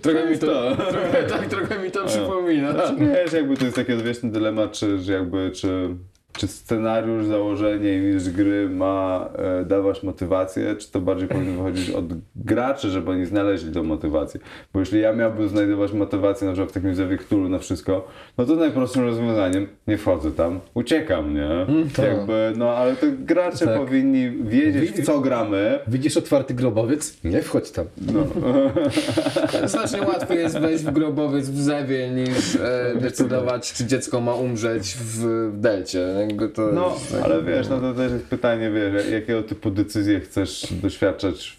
trochę mi to... Trochę, tak, trochę mi to przypomina. Wiesz, jakby to jest taki odwieczny dylemat, czy, że jakby, czy, czy scenariusz, założenie i mistrz gry ma e, dawać motywację, czy to bardziej powinno wychodzić od graczy, żeby oni znaleźli tą motywację. Bo jeśli ja miałbym znajdować motywację na przykład w takim zjawie Cthulhu na wszystko, no to najprostszym rozwiązaniem, nie wchodzę tam, uciekam, nie? tak. Jakby, no ale to gracze Tak. powinni wiedzieć, w co gramy. Widzisz otwarty grobowiec? Nie wchodź tam. No. Znacznie łatwiej jest wejść w grobowiec w zewie niż e, decydować, czy dziecko ma umrzeć w, w delcie. Jakby to No, jest tak- ale wiesz, no to też jest pytanie, wiesz, jakiego typu decyzje chcesz doświadczać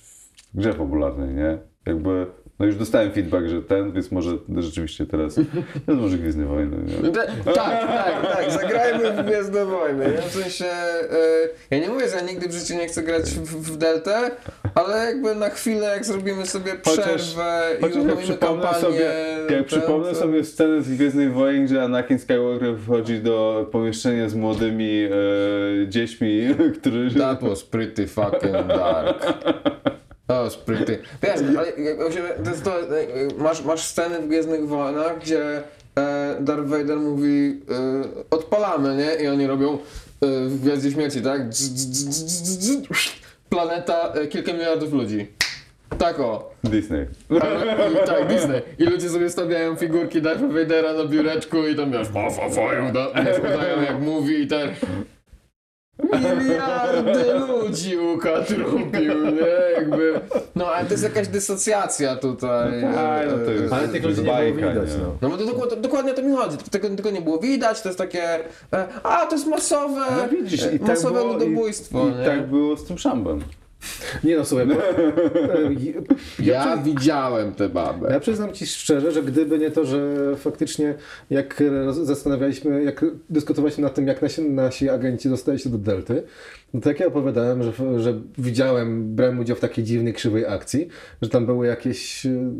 w grze popularnej, nie? Jakby, no już dostałem feedback, że ten, więc może rzeczywiście teraz, to może Gwiezdne Wojny, Tak, tak, tak, zagrajmy w Gwiezdne Wojny. Ja w sensie, e, ja nie mówię, że ja nigdy w życiu nie chcę grać w, w Deltę, ale jakby na chwilę, jak zrobimy sobie Chociaż- przerwę i Chociaż jak przypomnę kampanię... sobie, jak ten, przypomnę to- sobie scenę z Gwiezdnych Wojen, gdzie Anakin Skywalker wchodzi do pomieszczenia z młodymi e, dziećmi, którzy... That was pretty fucking dark. Was pretty... Wiesz, ale to jest to, e, masz, masz sceny w Gwiezdnych Wojnach, gdzie e, Darth Vader mówi e, odpalamy, nie? I oni robią w Gwiazdzie Śmierci, tak? Dz, dz, dz, Planeta, kilka miliardów ludzi. Tak o. Disney. I, tak, Disney. I ludzie sobie stawiają figurki Darth Vadera na biureczku i tam wiesz, fa, fa, fa, udają jak mówi i ten... Miliardy ludzi ukatrupił, nie? Jakby... No, ale to jest jakaś dysocjacja tutaj. Tak, no to jest, Ale tych ludzi nie było bajka, widać, nie? no. No bo to dokładnie, dokładnie o to mi chodzi. Tego, tego nie było widać, to jest takie... e, A, to jest masowe, No widzisz, i tak masowe było, ludobójstwo, i, nie? i tak było z tym szambem. Nie no, słuchaj, bo, e, ja, Ja widziałem tę babę. Ja przyznam Ci szczerze, że gdyby nie to, że faktycznie jak zastanawialiśmy, jak dyskutowaliśmy nad tym, jak nasi, nasi agenci dostali się do Delty, no to jak ja opowiadałem, że, że widziałem, brałem udział w takiej dziwnej, krzywej akcji, że tam były jakieś e,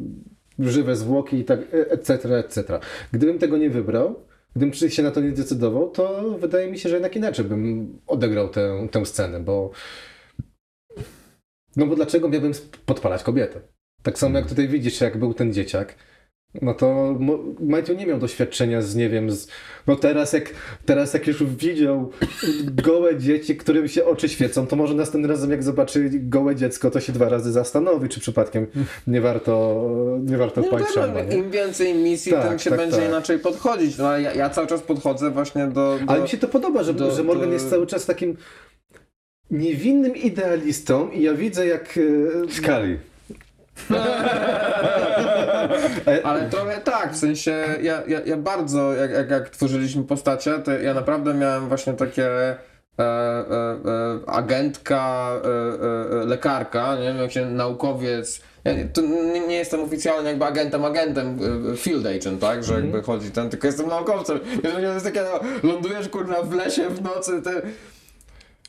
żywe zwłoki i tak, etc., etc. Gdybym tego nie wybrał, gdybym się na to nie zdecydował, to wydaje mi się, że jednak inaczej bym odegrał tę, tę scenę, bo no bo dlaczego miałbym podpalać kobietę? Tak samo jak tutaj widzisz, jak był ten dzieciak, no to Matthew nie miał doświadczenia z, nie wiem, z, no teraz jak, teraz jak już widział gołe dzieci, którym się oczy świecą, to może następnym razem jak zobaczy gołe dziecko, to się dwa razy zastanowi, czy przypadkiem nie warto, nie warto no wpaść szamba? Im więcej misji, Tak, tym się tak, będzie tak. inaczej podchodzić. No, ja, ja cały czas podchodzę właśnie do... do... Ale mi się to podoba, że, do- że Morgan do- jest cały czas takim niewinnym idealistą i ja widzę jak... e, Skali. Ale trochę tak, w sensie ja, ja, ja bardzo, jak, jak, jak tworzyliśmy postacie, to ja naprawdę miałem właśnie takie e, e, e, agentka, e, e, e, lekarka, nie wiem, jak się naukowiec. Ja, nie- to nie, nie jestem oficjalnie jakby agentem, agentem, e, field agent, tak, że jakby chodzi ten, tylko jestem naukowcem. Więc to jest takie, no, lądujesz kurna w lesie w nocy, te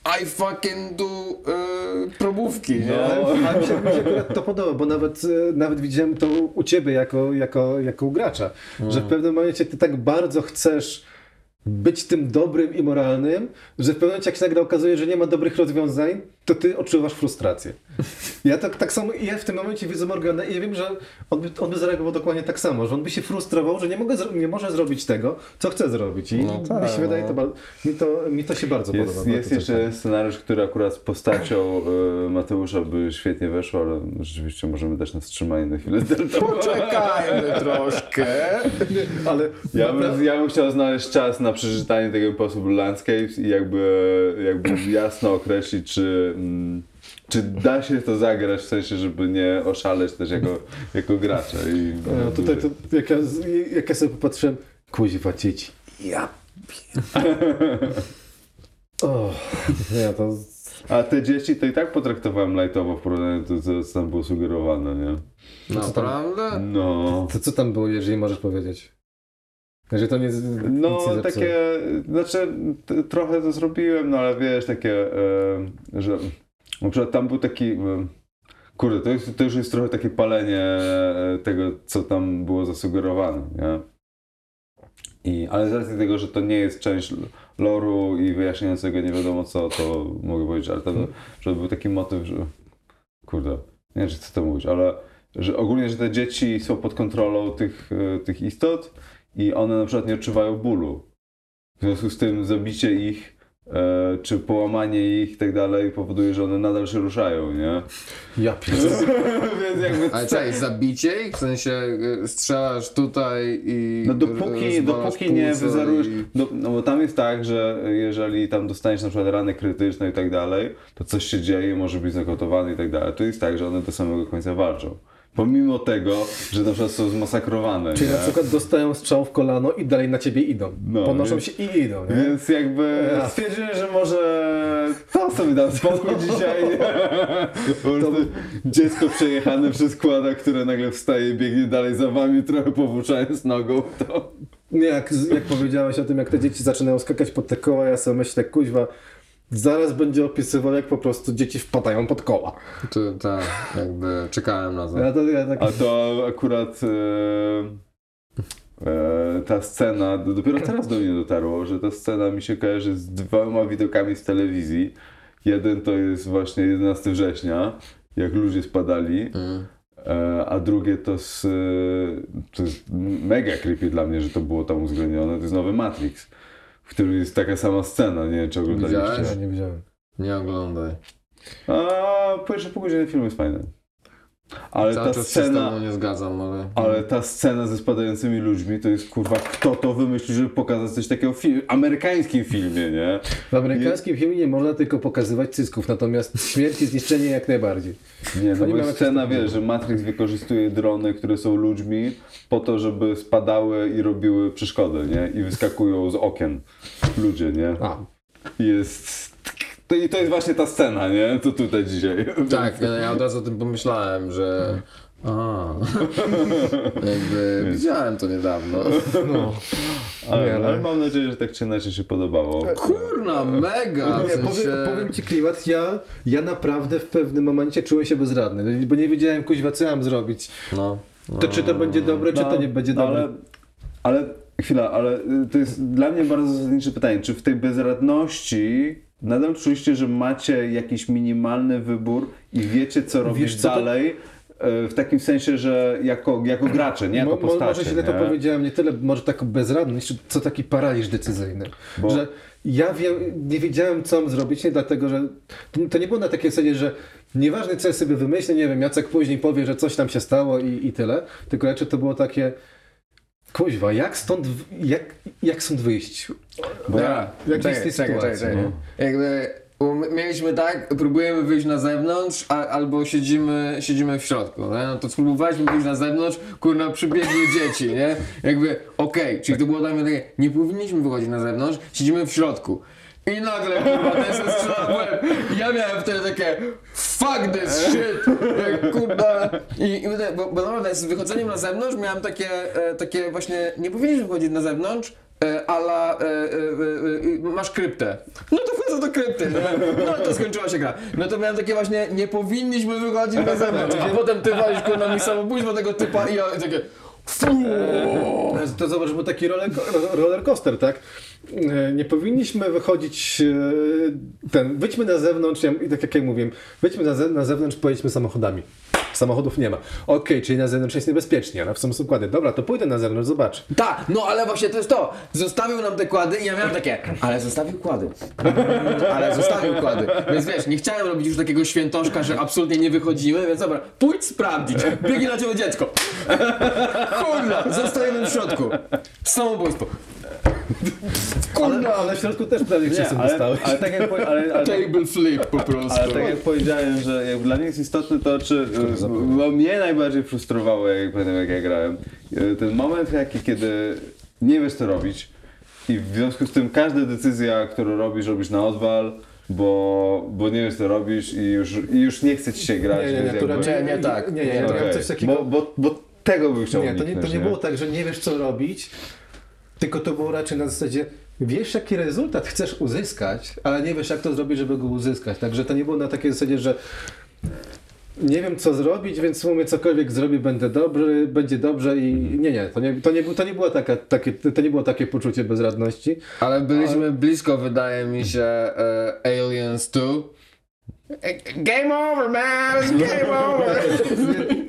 I fucking do e, probówki, nie? Ale, ale mi, się, mi się akurat to podoba, bo nawet, e, nawet widziałem to u ciebie jako, jako, jako u gracza, że w pewnym momencie ty tak bardzo chcesz być tym dobrym i moralnym, że w pewnym momencie jak się nagle okazuje, że nie ma dobrych rozwiązań, to ty odczuwasz frustrację. Ja tak, tak samo, ja w tym momencie widzę Morgana i ja wiem, że on by, on by zareagował dokładnie tak samo, że on by się frustrował, że nie, mogę, nie może zrobić tego, co chce zrobić. I No tak, mi się wydaje, no. to, mi, to, mi to się bardzo Jest, podoba. jest jeszcze scenariusz, który akurat z postacią e, Mateusza by świetnie weszło, ale rzeczywiście możemy dać na wstrzymanie na chwilę. Poczekajmy troszkę. tak. Ale Ja bym, ja bym chciał znaleźć czas na przeczytanie tego Impossible Landscapes i jakby, jakby jasno określić, czy, mm, czy da się to zagrać, w sensie, żeby nie oszaleć też jako, jako gracza. I, No, tutaj to, jak, ja, jak ja sobie popatrzyłem, kuźwa dzieci. Ja O, nie, to... A te dzieci to i tak potraktowałem lightowo w porównaniu do tego, co tam było sugerowane, nie? Naprawdę? No. To co tam było, jeżeli możesz powiedzieć? Że to nie... nie No, takie, znaczy trochę to zrobiłem, no ale wiesz, takie, e, że na przykład tam był taki, e, kurde, to, jest, to już jest trochę takie palenie e, tego, co tam było zasugerowane, nie? I, ale z racji tego, że to nie jest część loru i wyjaśniającego nie wiadomo co, to mogę powiedzieć, ale to, że był taki motyw, że kurde, nie wiem, czy chcę to mówić, ale że ogólnie, że te dzieci są pod kontrolą tych, tych istot i one na przykład nie odczuwają bólu. W związku z tym zabicie ich, e, czy połamanie ich i tak dalej powoduje, że one nadal się ruszają, nie? Ja pierdolę. Więc jakby Ale czekaj, zabicie ich? W sensie y, strzelasz tutaj i No dopóki, dopóki nie wyzerujesz, i- no, no bo tam jest tak, że jeżeli tam dostaniesz na przykład rany krytyczne i tak dalej, to coś się dzieje, może być zakotowany i tak dalej. To jest tak, że one do samego końca walczą. Pomimo tego, że na przykład są zmasakrowane, Czyli nie? na przykład dostają strzał w kolano i dalej na ciebie idą. No, Ponoszą więc- się i idą, nie? Więc jakby Ja. stwierdziłem, że może to sobie dam spokój dzisiaj. Po prostu dziecko przejechane przez kłada, które nagle wstaje i biegnie dalej za wami, trochę powłóczając nogą, to... Nie, jak, jak powiedziałeś o tym, jak te dzieci zaczynają skakać pod te koła, ja sobie myślę, kuźwa, zaraz będzie opisywał, jak po prostu dzieci wpadają pod koła. To, tak, jakby czekałem na to. Ja to, ja tak... A to akurat e, e, ta scena, do- dopiero teraz do mnie dotarło, że ta scena mi się kojarzy z dwoma widokami z telewizji. Jeden to jest właśnie 11 września, jak ludzie spadali, Mm. a drugie to z, e, to jest mega creepy dla mnie, że to było tam uwzględnione, to jest nowy Matrix, w którym jest taka sama scena, nie wiem czy oglądaliście. Widziałeś? Ja nie widziałem. Nie oglądaj. A pierwsze pół godziny filmu jest fajny. Ale Cały ta czas się z scena... nie zgadzam, ale... Ale ta scena ze spadającymi ludźmi to jest kurwa, kto to wymyślił, żeby pokazać coś takiego w film, amerykańskim filmie, nie? W amerykańskim filmie nie można tylko pokazywać cysków, natomiast śmierć i zniszczenie jak najbardziej. Nie, no Oni bo scena, wiesz, że Matrix wykorzystuje drony, które są ludźmi po to, żeby spadały i robiły przeszkody, nie? I wyskakują z okien ludzie, nie? A, Jest... To, I to jest właśnie ta scena, nie? To tutaj dzisiaj. Tak, ja, ja od razu o tym pomyślałem, że... A, jakby widziałem to niedawno. no. Ale, ale- ale mam nadzieję, że tak czy inaczej się podobało. Kurna, mega! W powiem, powiem ci klimat, ja, ja naprawdę w pewnym momencie czułem się bezradny, bo nie wiedziałem kuźwa co mam zrobić. No. To czy to będzie dobre, czy to nie będzie no, dobre. Ale, ale chwila, ale y, to jest dla mnie bardzo zasadnicze pytanie. Czy w tej bezradności nadal czuliście, że macie jakiś minimalny wybór i wiecie, co robić co, dalej? Y, W takim sensie, że jako, jako gracze, nie jako postacie. może źle to powiedziałem, nie tyle może tak bezradność, co taki paraliż decyzyjny. Bo- Że ja wiem, nie wiedziałem, co mam zrobić, nie dlatego, że to, to nie było na takiej zasadzie, że nieważne, co ja sobie wymyślę, nie wiem, Jacek później powie, że coś tam się stało i, i tyle, tylko raczej to było takie kuźwa, jak stąd, jak, jak stąd wyjść? Bo ja, Jak z tej sytuacji? no? Jakby um, mieliśmy tak, próbujemy wyjść na zewnątrz, a, albo siedzimy, siedzimy w środku, nie? No to spróbowaliśmy wyjść na zewnątrz, kurna, przybiegły dzieci, nie? Jakby, okej, czyli to było dla mnie takie, nie powinniśmy wychodzić na zewnątrz, siedzimy w środku. I nagle, kurwa, ten strzela w łeb. I ja miałem wtedy takie, fuck this shit, jak kurna. I, i bo, bo naprawdę z wychodzeniem na zewnątrz miałem takie, e, takie właśnie, nie powinniśmy wychodzić na zewnątrz, e, e, e, masz kryptę. No to wchodzę do krypty, nie? no to skończyła się gra. No to miałem takie właśnie, nie powinniśmy wychodzić na zewnątrz. A potem ty walisz kurna mi samobójstwo tego typa i ja takie, fuuu. To zobacz, był taki roller, roller coaster, tak? E, Nie powinniśmy wychodzić e, ten, wyjdźmy na zewnątrz, i tak jak ja mówiłem, wyjdźmy na, ze, na zewnątrz, pojedźmy samochodami. Samochodów nie ma. Okej, czyli na zewnątrz jest niebezpiecznie, ale w są układy. Dobra, to pójdę na zewnątrz, zobacz. Tak, no ale właśnie to jest to. Zostawił nam te kłady i ja miałem takie, ale zostawił kłady. Ale zostawił kłady. Więc wiesz, nie chciałem robić już takiego świętoszka, że absolutnie nie wychodzimy, więc dobra, pójdź sprawdzić. Biegnie na ciebie dziecko. Kurna, zostajemy w środku. Samobójstwo. Ale, ale w środku też prawie ale, dostałeś. ale tak jak, ale, ale, Table flip po prostu. Ale tak jak powiedziałem, że jak dla mnie jest istotne to, czy bo mnie najbardziej frustrowało, jak pamiętam jak ja grałem, e, ten moment jaki, kiedy nie wiesz co robić i w związku z tym każda decyzja, którą robisz, robisz na odwal, bo, bo nie wiesz co robisz i już, i już nie chce ci się grać. Nie, nie, nie, to raczej Nie, nie tak. Nie, nie, Nie, miałem coś takiego. bo, bo, bo tego bym chciał Nie, to nie, to nie było tak, że nie wiesz co robić, tylko to było raczej na zasadzie wiesz jaki rezultat chcesz uzyskać, ale nie wiesz jak to zrobić, żeby go uzyskać. Także to nie było na takiej zasadzie, że nie wiem co zrobić, więc mówię cokolwiek zrobię, będę dobry, będzie dobrze i nie, nie, to nie, to nie, to nie, było taka, takie, to nie było takie poczucie bezradności. Ale byliśmy blisko, wydaje mi się, e, Aliens 2. E, Game over, man! It's game over!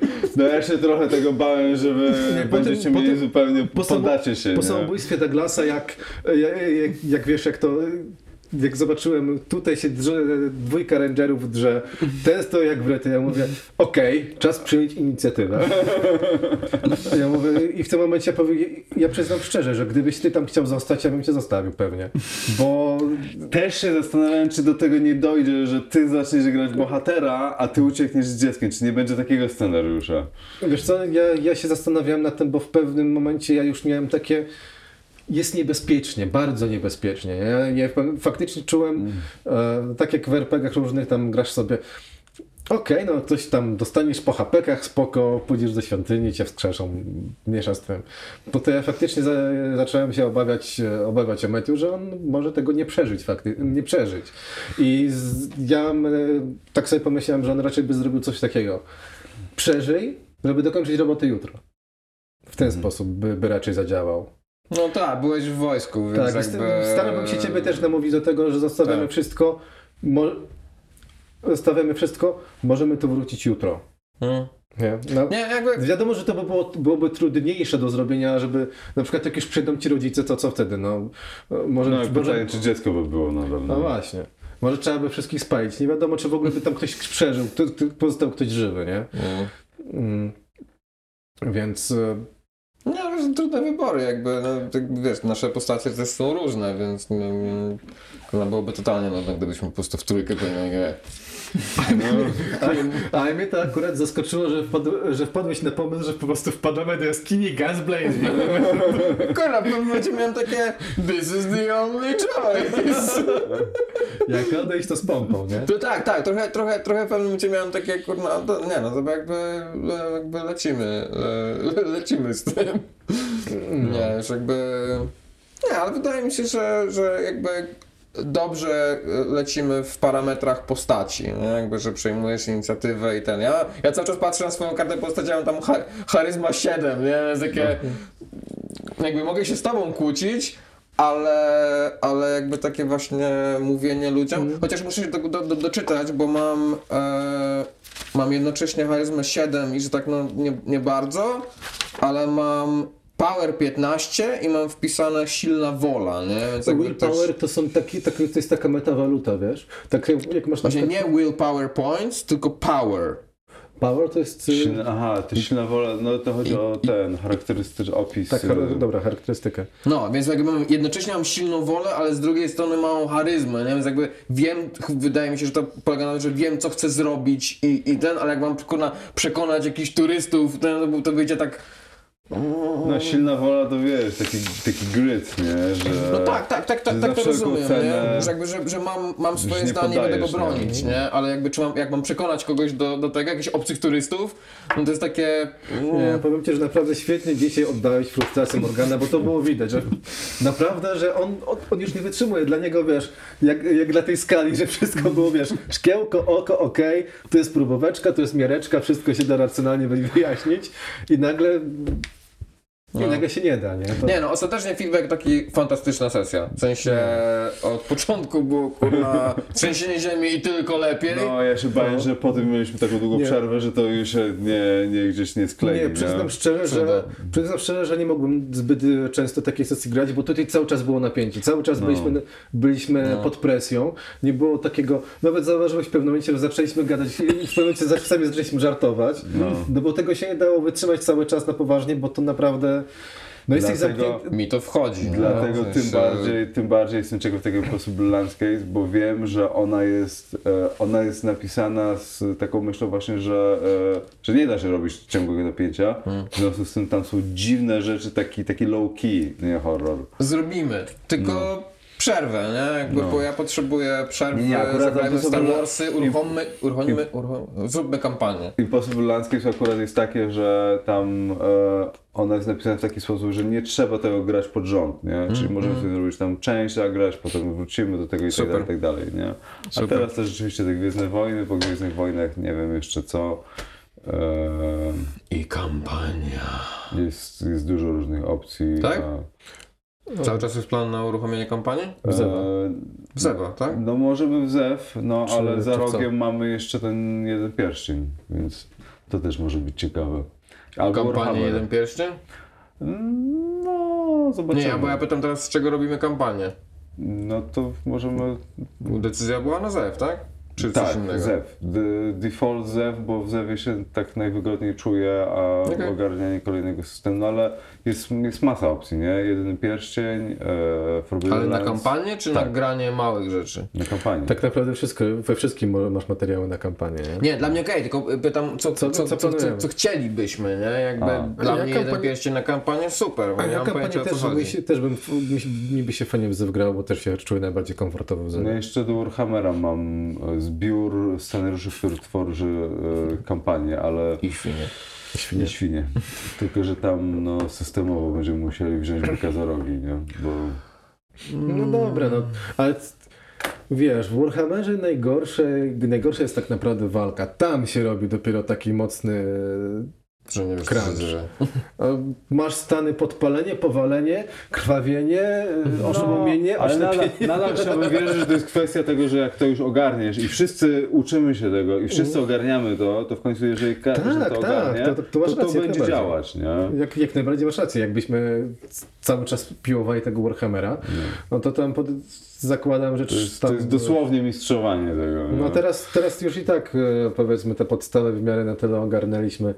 No ja się trochę tego bałem, że wy Nie, będziecie tym- mieli tym- zupełnie, po poddacie się, Po nie? samobójstwie Douglasa, jak, jak, jak wiesz, jak to. Jak zobaczyłem, tutaj się drze, dwójka rangerów drze, ten stoi jak wryty, ja mówię, okej, czas przyjąć inicjatywę. Ja mówię, i w tym momencie powiem, ja przyznam szczerze, że gdybyś ty tam chciał zostać, ja bym cię zostawił pewnie, bo Też się zastanawiałem, czy do tego nie dojdzie, że ty zaczniesz grać bohatera, a ty uciekniesz z dzieckiem. Czy nie będzie takiego scenariusza? Wiesz co, ja, ja się zastanawiałem nad tym, bo w pewnym momencie ja już miałem takie. Jest niebezpiecznie, bardzo niebezpiecznie. Ja, ja faktycznie czułem, e, tak jak w RPG-ach różnych tam grasz sobie. Okej, no coś tam dostaniesz po hapekach, spoko, pójdziesz do świątyni, cię wskrzeszą, miesza z tym. Bo to ja faktycznie za, zacząłem się obawiać, e, obawiać o Matthew, że on może tego nie przeżyć, fakty, nie przeżyć. I z, ja e, tak sobie pomyślałem, że on raczej by zrobił coś takiego. Przeżyj, żeby dokończyć robotę jutro. W ten sposób by, by raczej zadziałał. No tak, byłeś w wojsku, więc Tak, jakby... starałbym się ciebie też namówić do tego, że zostawiamy Tak. wszystko. Mo... Zostawiamy wszystko, możemy tu wrócić jutro. Hmm. Nie? No, Nie, jakby... Wiadomo, że to by było, byłoby trudniejsze do zrobienia, żeby na przykład jak już przyjdą ci rodzice, to co wtedy? No, może, No może, pytanie, czy dziecko by było nadal. no właśnie. Może trzeba by wszystkich spalić. Nie wiadomo, czy w ogóle by tam ktoś przeżył, pozostał ktoś żywy, nie? Hmm. Mm. Więc Nie, to są trudne wybory, jakby, no, tak, wiesz, nasze postacie też są różne, więc no, no, byłoby totalnie nudne, gdybyśmy po prostu w trójkę pełniali grę. A, a mnie to akurat zaskoczyło, że, wpadł, że wpadłeś na pomysł, że po prostu wpadamy do jaskini Gunsblaze. Kurwa, w pewnym momencie miałem takie This is the only choice. Jak odejść, to z pompą, nie? To tak, tak, trochę, trochę, trochę w pewnym momencie miałem takie, kurwa, to, nie no, to jakby, jakby lecimy, le, lecimy z tym. Nie, już jakby, nie, ale wydaje mi się, że, że jakby dobrze lecimy w parametrach postaci, nie? jakby, że przejmujesz inicjatywę i ten, ja, ja cały czas patrzę na swoją kartę postaci, mam tam cha, charyzma 7, nie, jest takie, jakby mogę się z tobą kłócić, ale, ale jakby takie właśnie mówienie ludziom, chociaż muszę się do, do, do, doczytać, bo mam, e, mam jednocześnie charyzmę 7 i że tak no nie, nie bardzo, ale mam power 15 i mam wpisane silna wola, nie? Więc Willpower to są taki, taki, to jest taka metawaluta, wiesz? Tak jak- masz Właśnie przykład nie willpower points, tylko power. power, to jest... y, Silna, aha, to silna wola, no to chodzi o ten charakterystyczny opis. Tak, y, char- dobra, charakterystykę. No, więc jakby mam, jednocześnie mam silną wolę, ale z drugiej strony małą charyzmę, nie? Więc jakby wiem, wydaje mi się, że to polega na tym, że wiem, co chcę zrobić i, i ten, ale jak mam przekona, przekonać jakichś turystów, ten, to, to wyjdzie tak... No silna wola to wiesz, taki, taki gryt, nie? Że... No tak, tak, tak, tak, tak to rozumiem, cenę- nie? Że jakby, że, że mam, mam swoje nie zdanie, będę go nie? bronić, nie? Ale jakby czy mam, jak mam przekonać kogoś do, do tego, jakichś obcych turystów, no to jest takie... Nie, powiem Ci, że naprawdę świetnie dzisiaj oddałeś frustrację Morgana, bo to było widać, że naprawdę, że on, on, już nie wytrzymuje. Dla niego, wiesz, jak, jak dla tej skali, że wszystko było, wiesz, szkiełko, oko, okej, to jest próboweczka, to jest miareczka, wszystko się da racjonalnie wyjaśnić i nagle... No. nagle się nie da, nie? To... Nie no, ostatecznie feedback taki fantastyczna sesja. W sensie od początku było kurwa trzęsienie ziemi i tylko lepiej. No ja się bałem, że po tym mieliśmy taką długą Nie. przerwę, że to już się nie, nie gdzieś nie sklei. Nie, przyznam szczerze, że, przyznam szczerze, że nie mogłem zbyt y, często takiej sesji grać, bo tutaj cały czas było napięcie. Cały czas No. byliśmy, byliśmy No. pod presją. Nie było takiego. Nawet zauważyłeś w pewnym momencie, że zaczęliśmy gadać i w pewnym momencie sami zaczęliśmy żartować. No. No bo tego się nie dało wytrzymać cały czas na poważnie, bo to naprawdę. No jesteś Dlatego- zamknięty. Mi to wchodzi. nie? Dlatego W tym sensie- bardziej, tym bardziej jestem ciekaw tego Possible Landscape, bo wiem, że ona jest, e, ona jest napisana z taką myślą właśnie, że, e, że nie da się robić ciągłego napięcia. W związku z tym tam są dziwne rzeczy, taki, taki low key, nie horror. Zrobimy. Tylko przerwę, nie? Jakby, No. bo ja potrzebuję przerwy, Nie, zagrajmy Star Warsy, uruchommy, uruchommy, uruchommy, zróbmy kampanię. Impossible Landscapes akurat jest takie, że tam e, ona jest napisana w taki sposób, że nie trzeba tego grać pod rząd, nie? Czyli możemy sobie zrobić tam część zagrać, potem wrócimy do tego i tak dalej, tak dalej, nie? A Super. teraz też rzeczywiście te Gwiezdne Wojny, po Gwiezdnych Wojnach nie wiem jeszcze co. E, I kampania. jest, jest dużo różnych opcji. Tak? a, Cały czas jest plan na uruchomienie kampanii? e, Zewa. W Zeba, tak? No możemy w ZEW, no Czy- ale za w rogiem mamy jeszcze ten jeden pierścień, więc to też może być ciekawe. Albo Kampanię Warhammer. jeden pierścień? No, zobaczymy. Nie, bo ja pytam teraz, z czego robimy kampanię. No to możemy... Decyzja była na ZEW, tak? Czy tak, coś innego? ZEW. Default ZEW, bo w ZEWie się tak najwygodniej czuję, a Okej. ogarnianie kolejnego systemu, no ale jest, jest masa opcji, nie? Jedyny pierścień, e, Forbidden Ale na Lands. kampanię, czy na Tak. granie małych rzeczy? Na kampanię. Tak naprawdę wszystko, we wszystkim masz materiały na kampanię, nie? Nie, dla mnie okej, tylko pytam, co, co, Co- co, co co, co, chcielibyśmy, nie? Jakby A. dla Ja mnie kampanię- jeden pierścień na kampanię, super, bo A ja kampanię też, by się, też bym, mi, się- mi by się fajnie w Zew grał, bo też się czuję najbardziej komfortowo w Zew. No jeszcze do Warhammera mam e, zbiór scenariuszy, który tworzy e, kampanię, ale I świnie. nie świnie. Tylko, że tam no, systemowo będziemy musieli wziąć byka za rogi, nie? Bo No dobra, no, ale wiesz, w Warhammerze najgorsze, najgorsza jest tak naprawdę walka. Tam się robi dopiero taki mocny... Że nie wiesz, Crunch. a Masz stany podpalenie, powalenie, krwawienie, no, oszołomienie, ale nadal, nadal trzeba wierzyć, że to jest kwestia tego, że jak to już ogarniesz i wszyscy uczymy się tego i wszyscy ogarniamy to, to w końcu jeżeli każdy Tak, to tak, ogarnie, to- to- to masz to, to rację, jak będzie działać, nie? Jak, jak najbardziej masz rację, jakbyśmy cały czas piłowali tego Warhammera, no to tam pod, zakładam, że To jest, tam... to jest dosłownie mistrzowanie tego. No nie? teraz, teraz już i tak e, powiedzmy te podstawy w miarę na tyle ogarnęliśmy,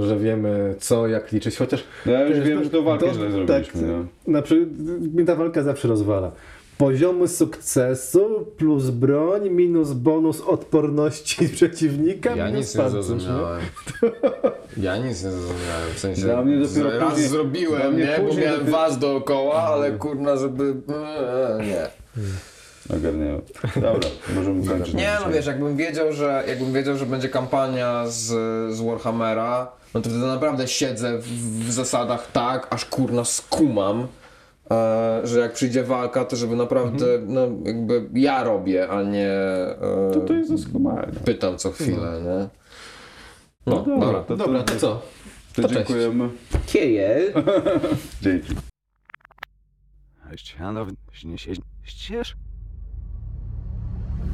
że wiemy co, jak liczyć, chociaż No ja już wiem, to- że to walkę to- źle tak, zrobiliśmy. nie? na przykład mnie ta walka zawsze rozwala. Poziomy sukcesu plus broń minus bonus odporności przeciwnika Ja minus nic nie zrozumiałem. Ja nic nie zrozumiałem, w sensie Dla mnie dopiero raz później- dla zrobiłem, mnie nie? Bo miałem dopiero- was dookoła, ale kurna, żeby... Nie. Ogarniałem. Dobra, możemy kończyć. Nie, no wiesz, jakbym wiedział, że, jakbym wiedział, że będzie kampania z, z Warhammera, no to wtedy naprawdę siedzę w, w zasadach tak, aż kurna skumam, e, że jak przyjdzie walka, to żeby naprawdę, no jakby ja robię, a nie e, To, to jest doskonale. pytam co chwilę, nie? No, dobra, dobra. to- Dobra, to co? To To dziękujemy. Kieje. Dzięki. Ścież?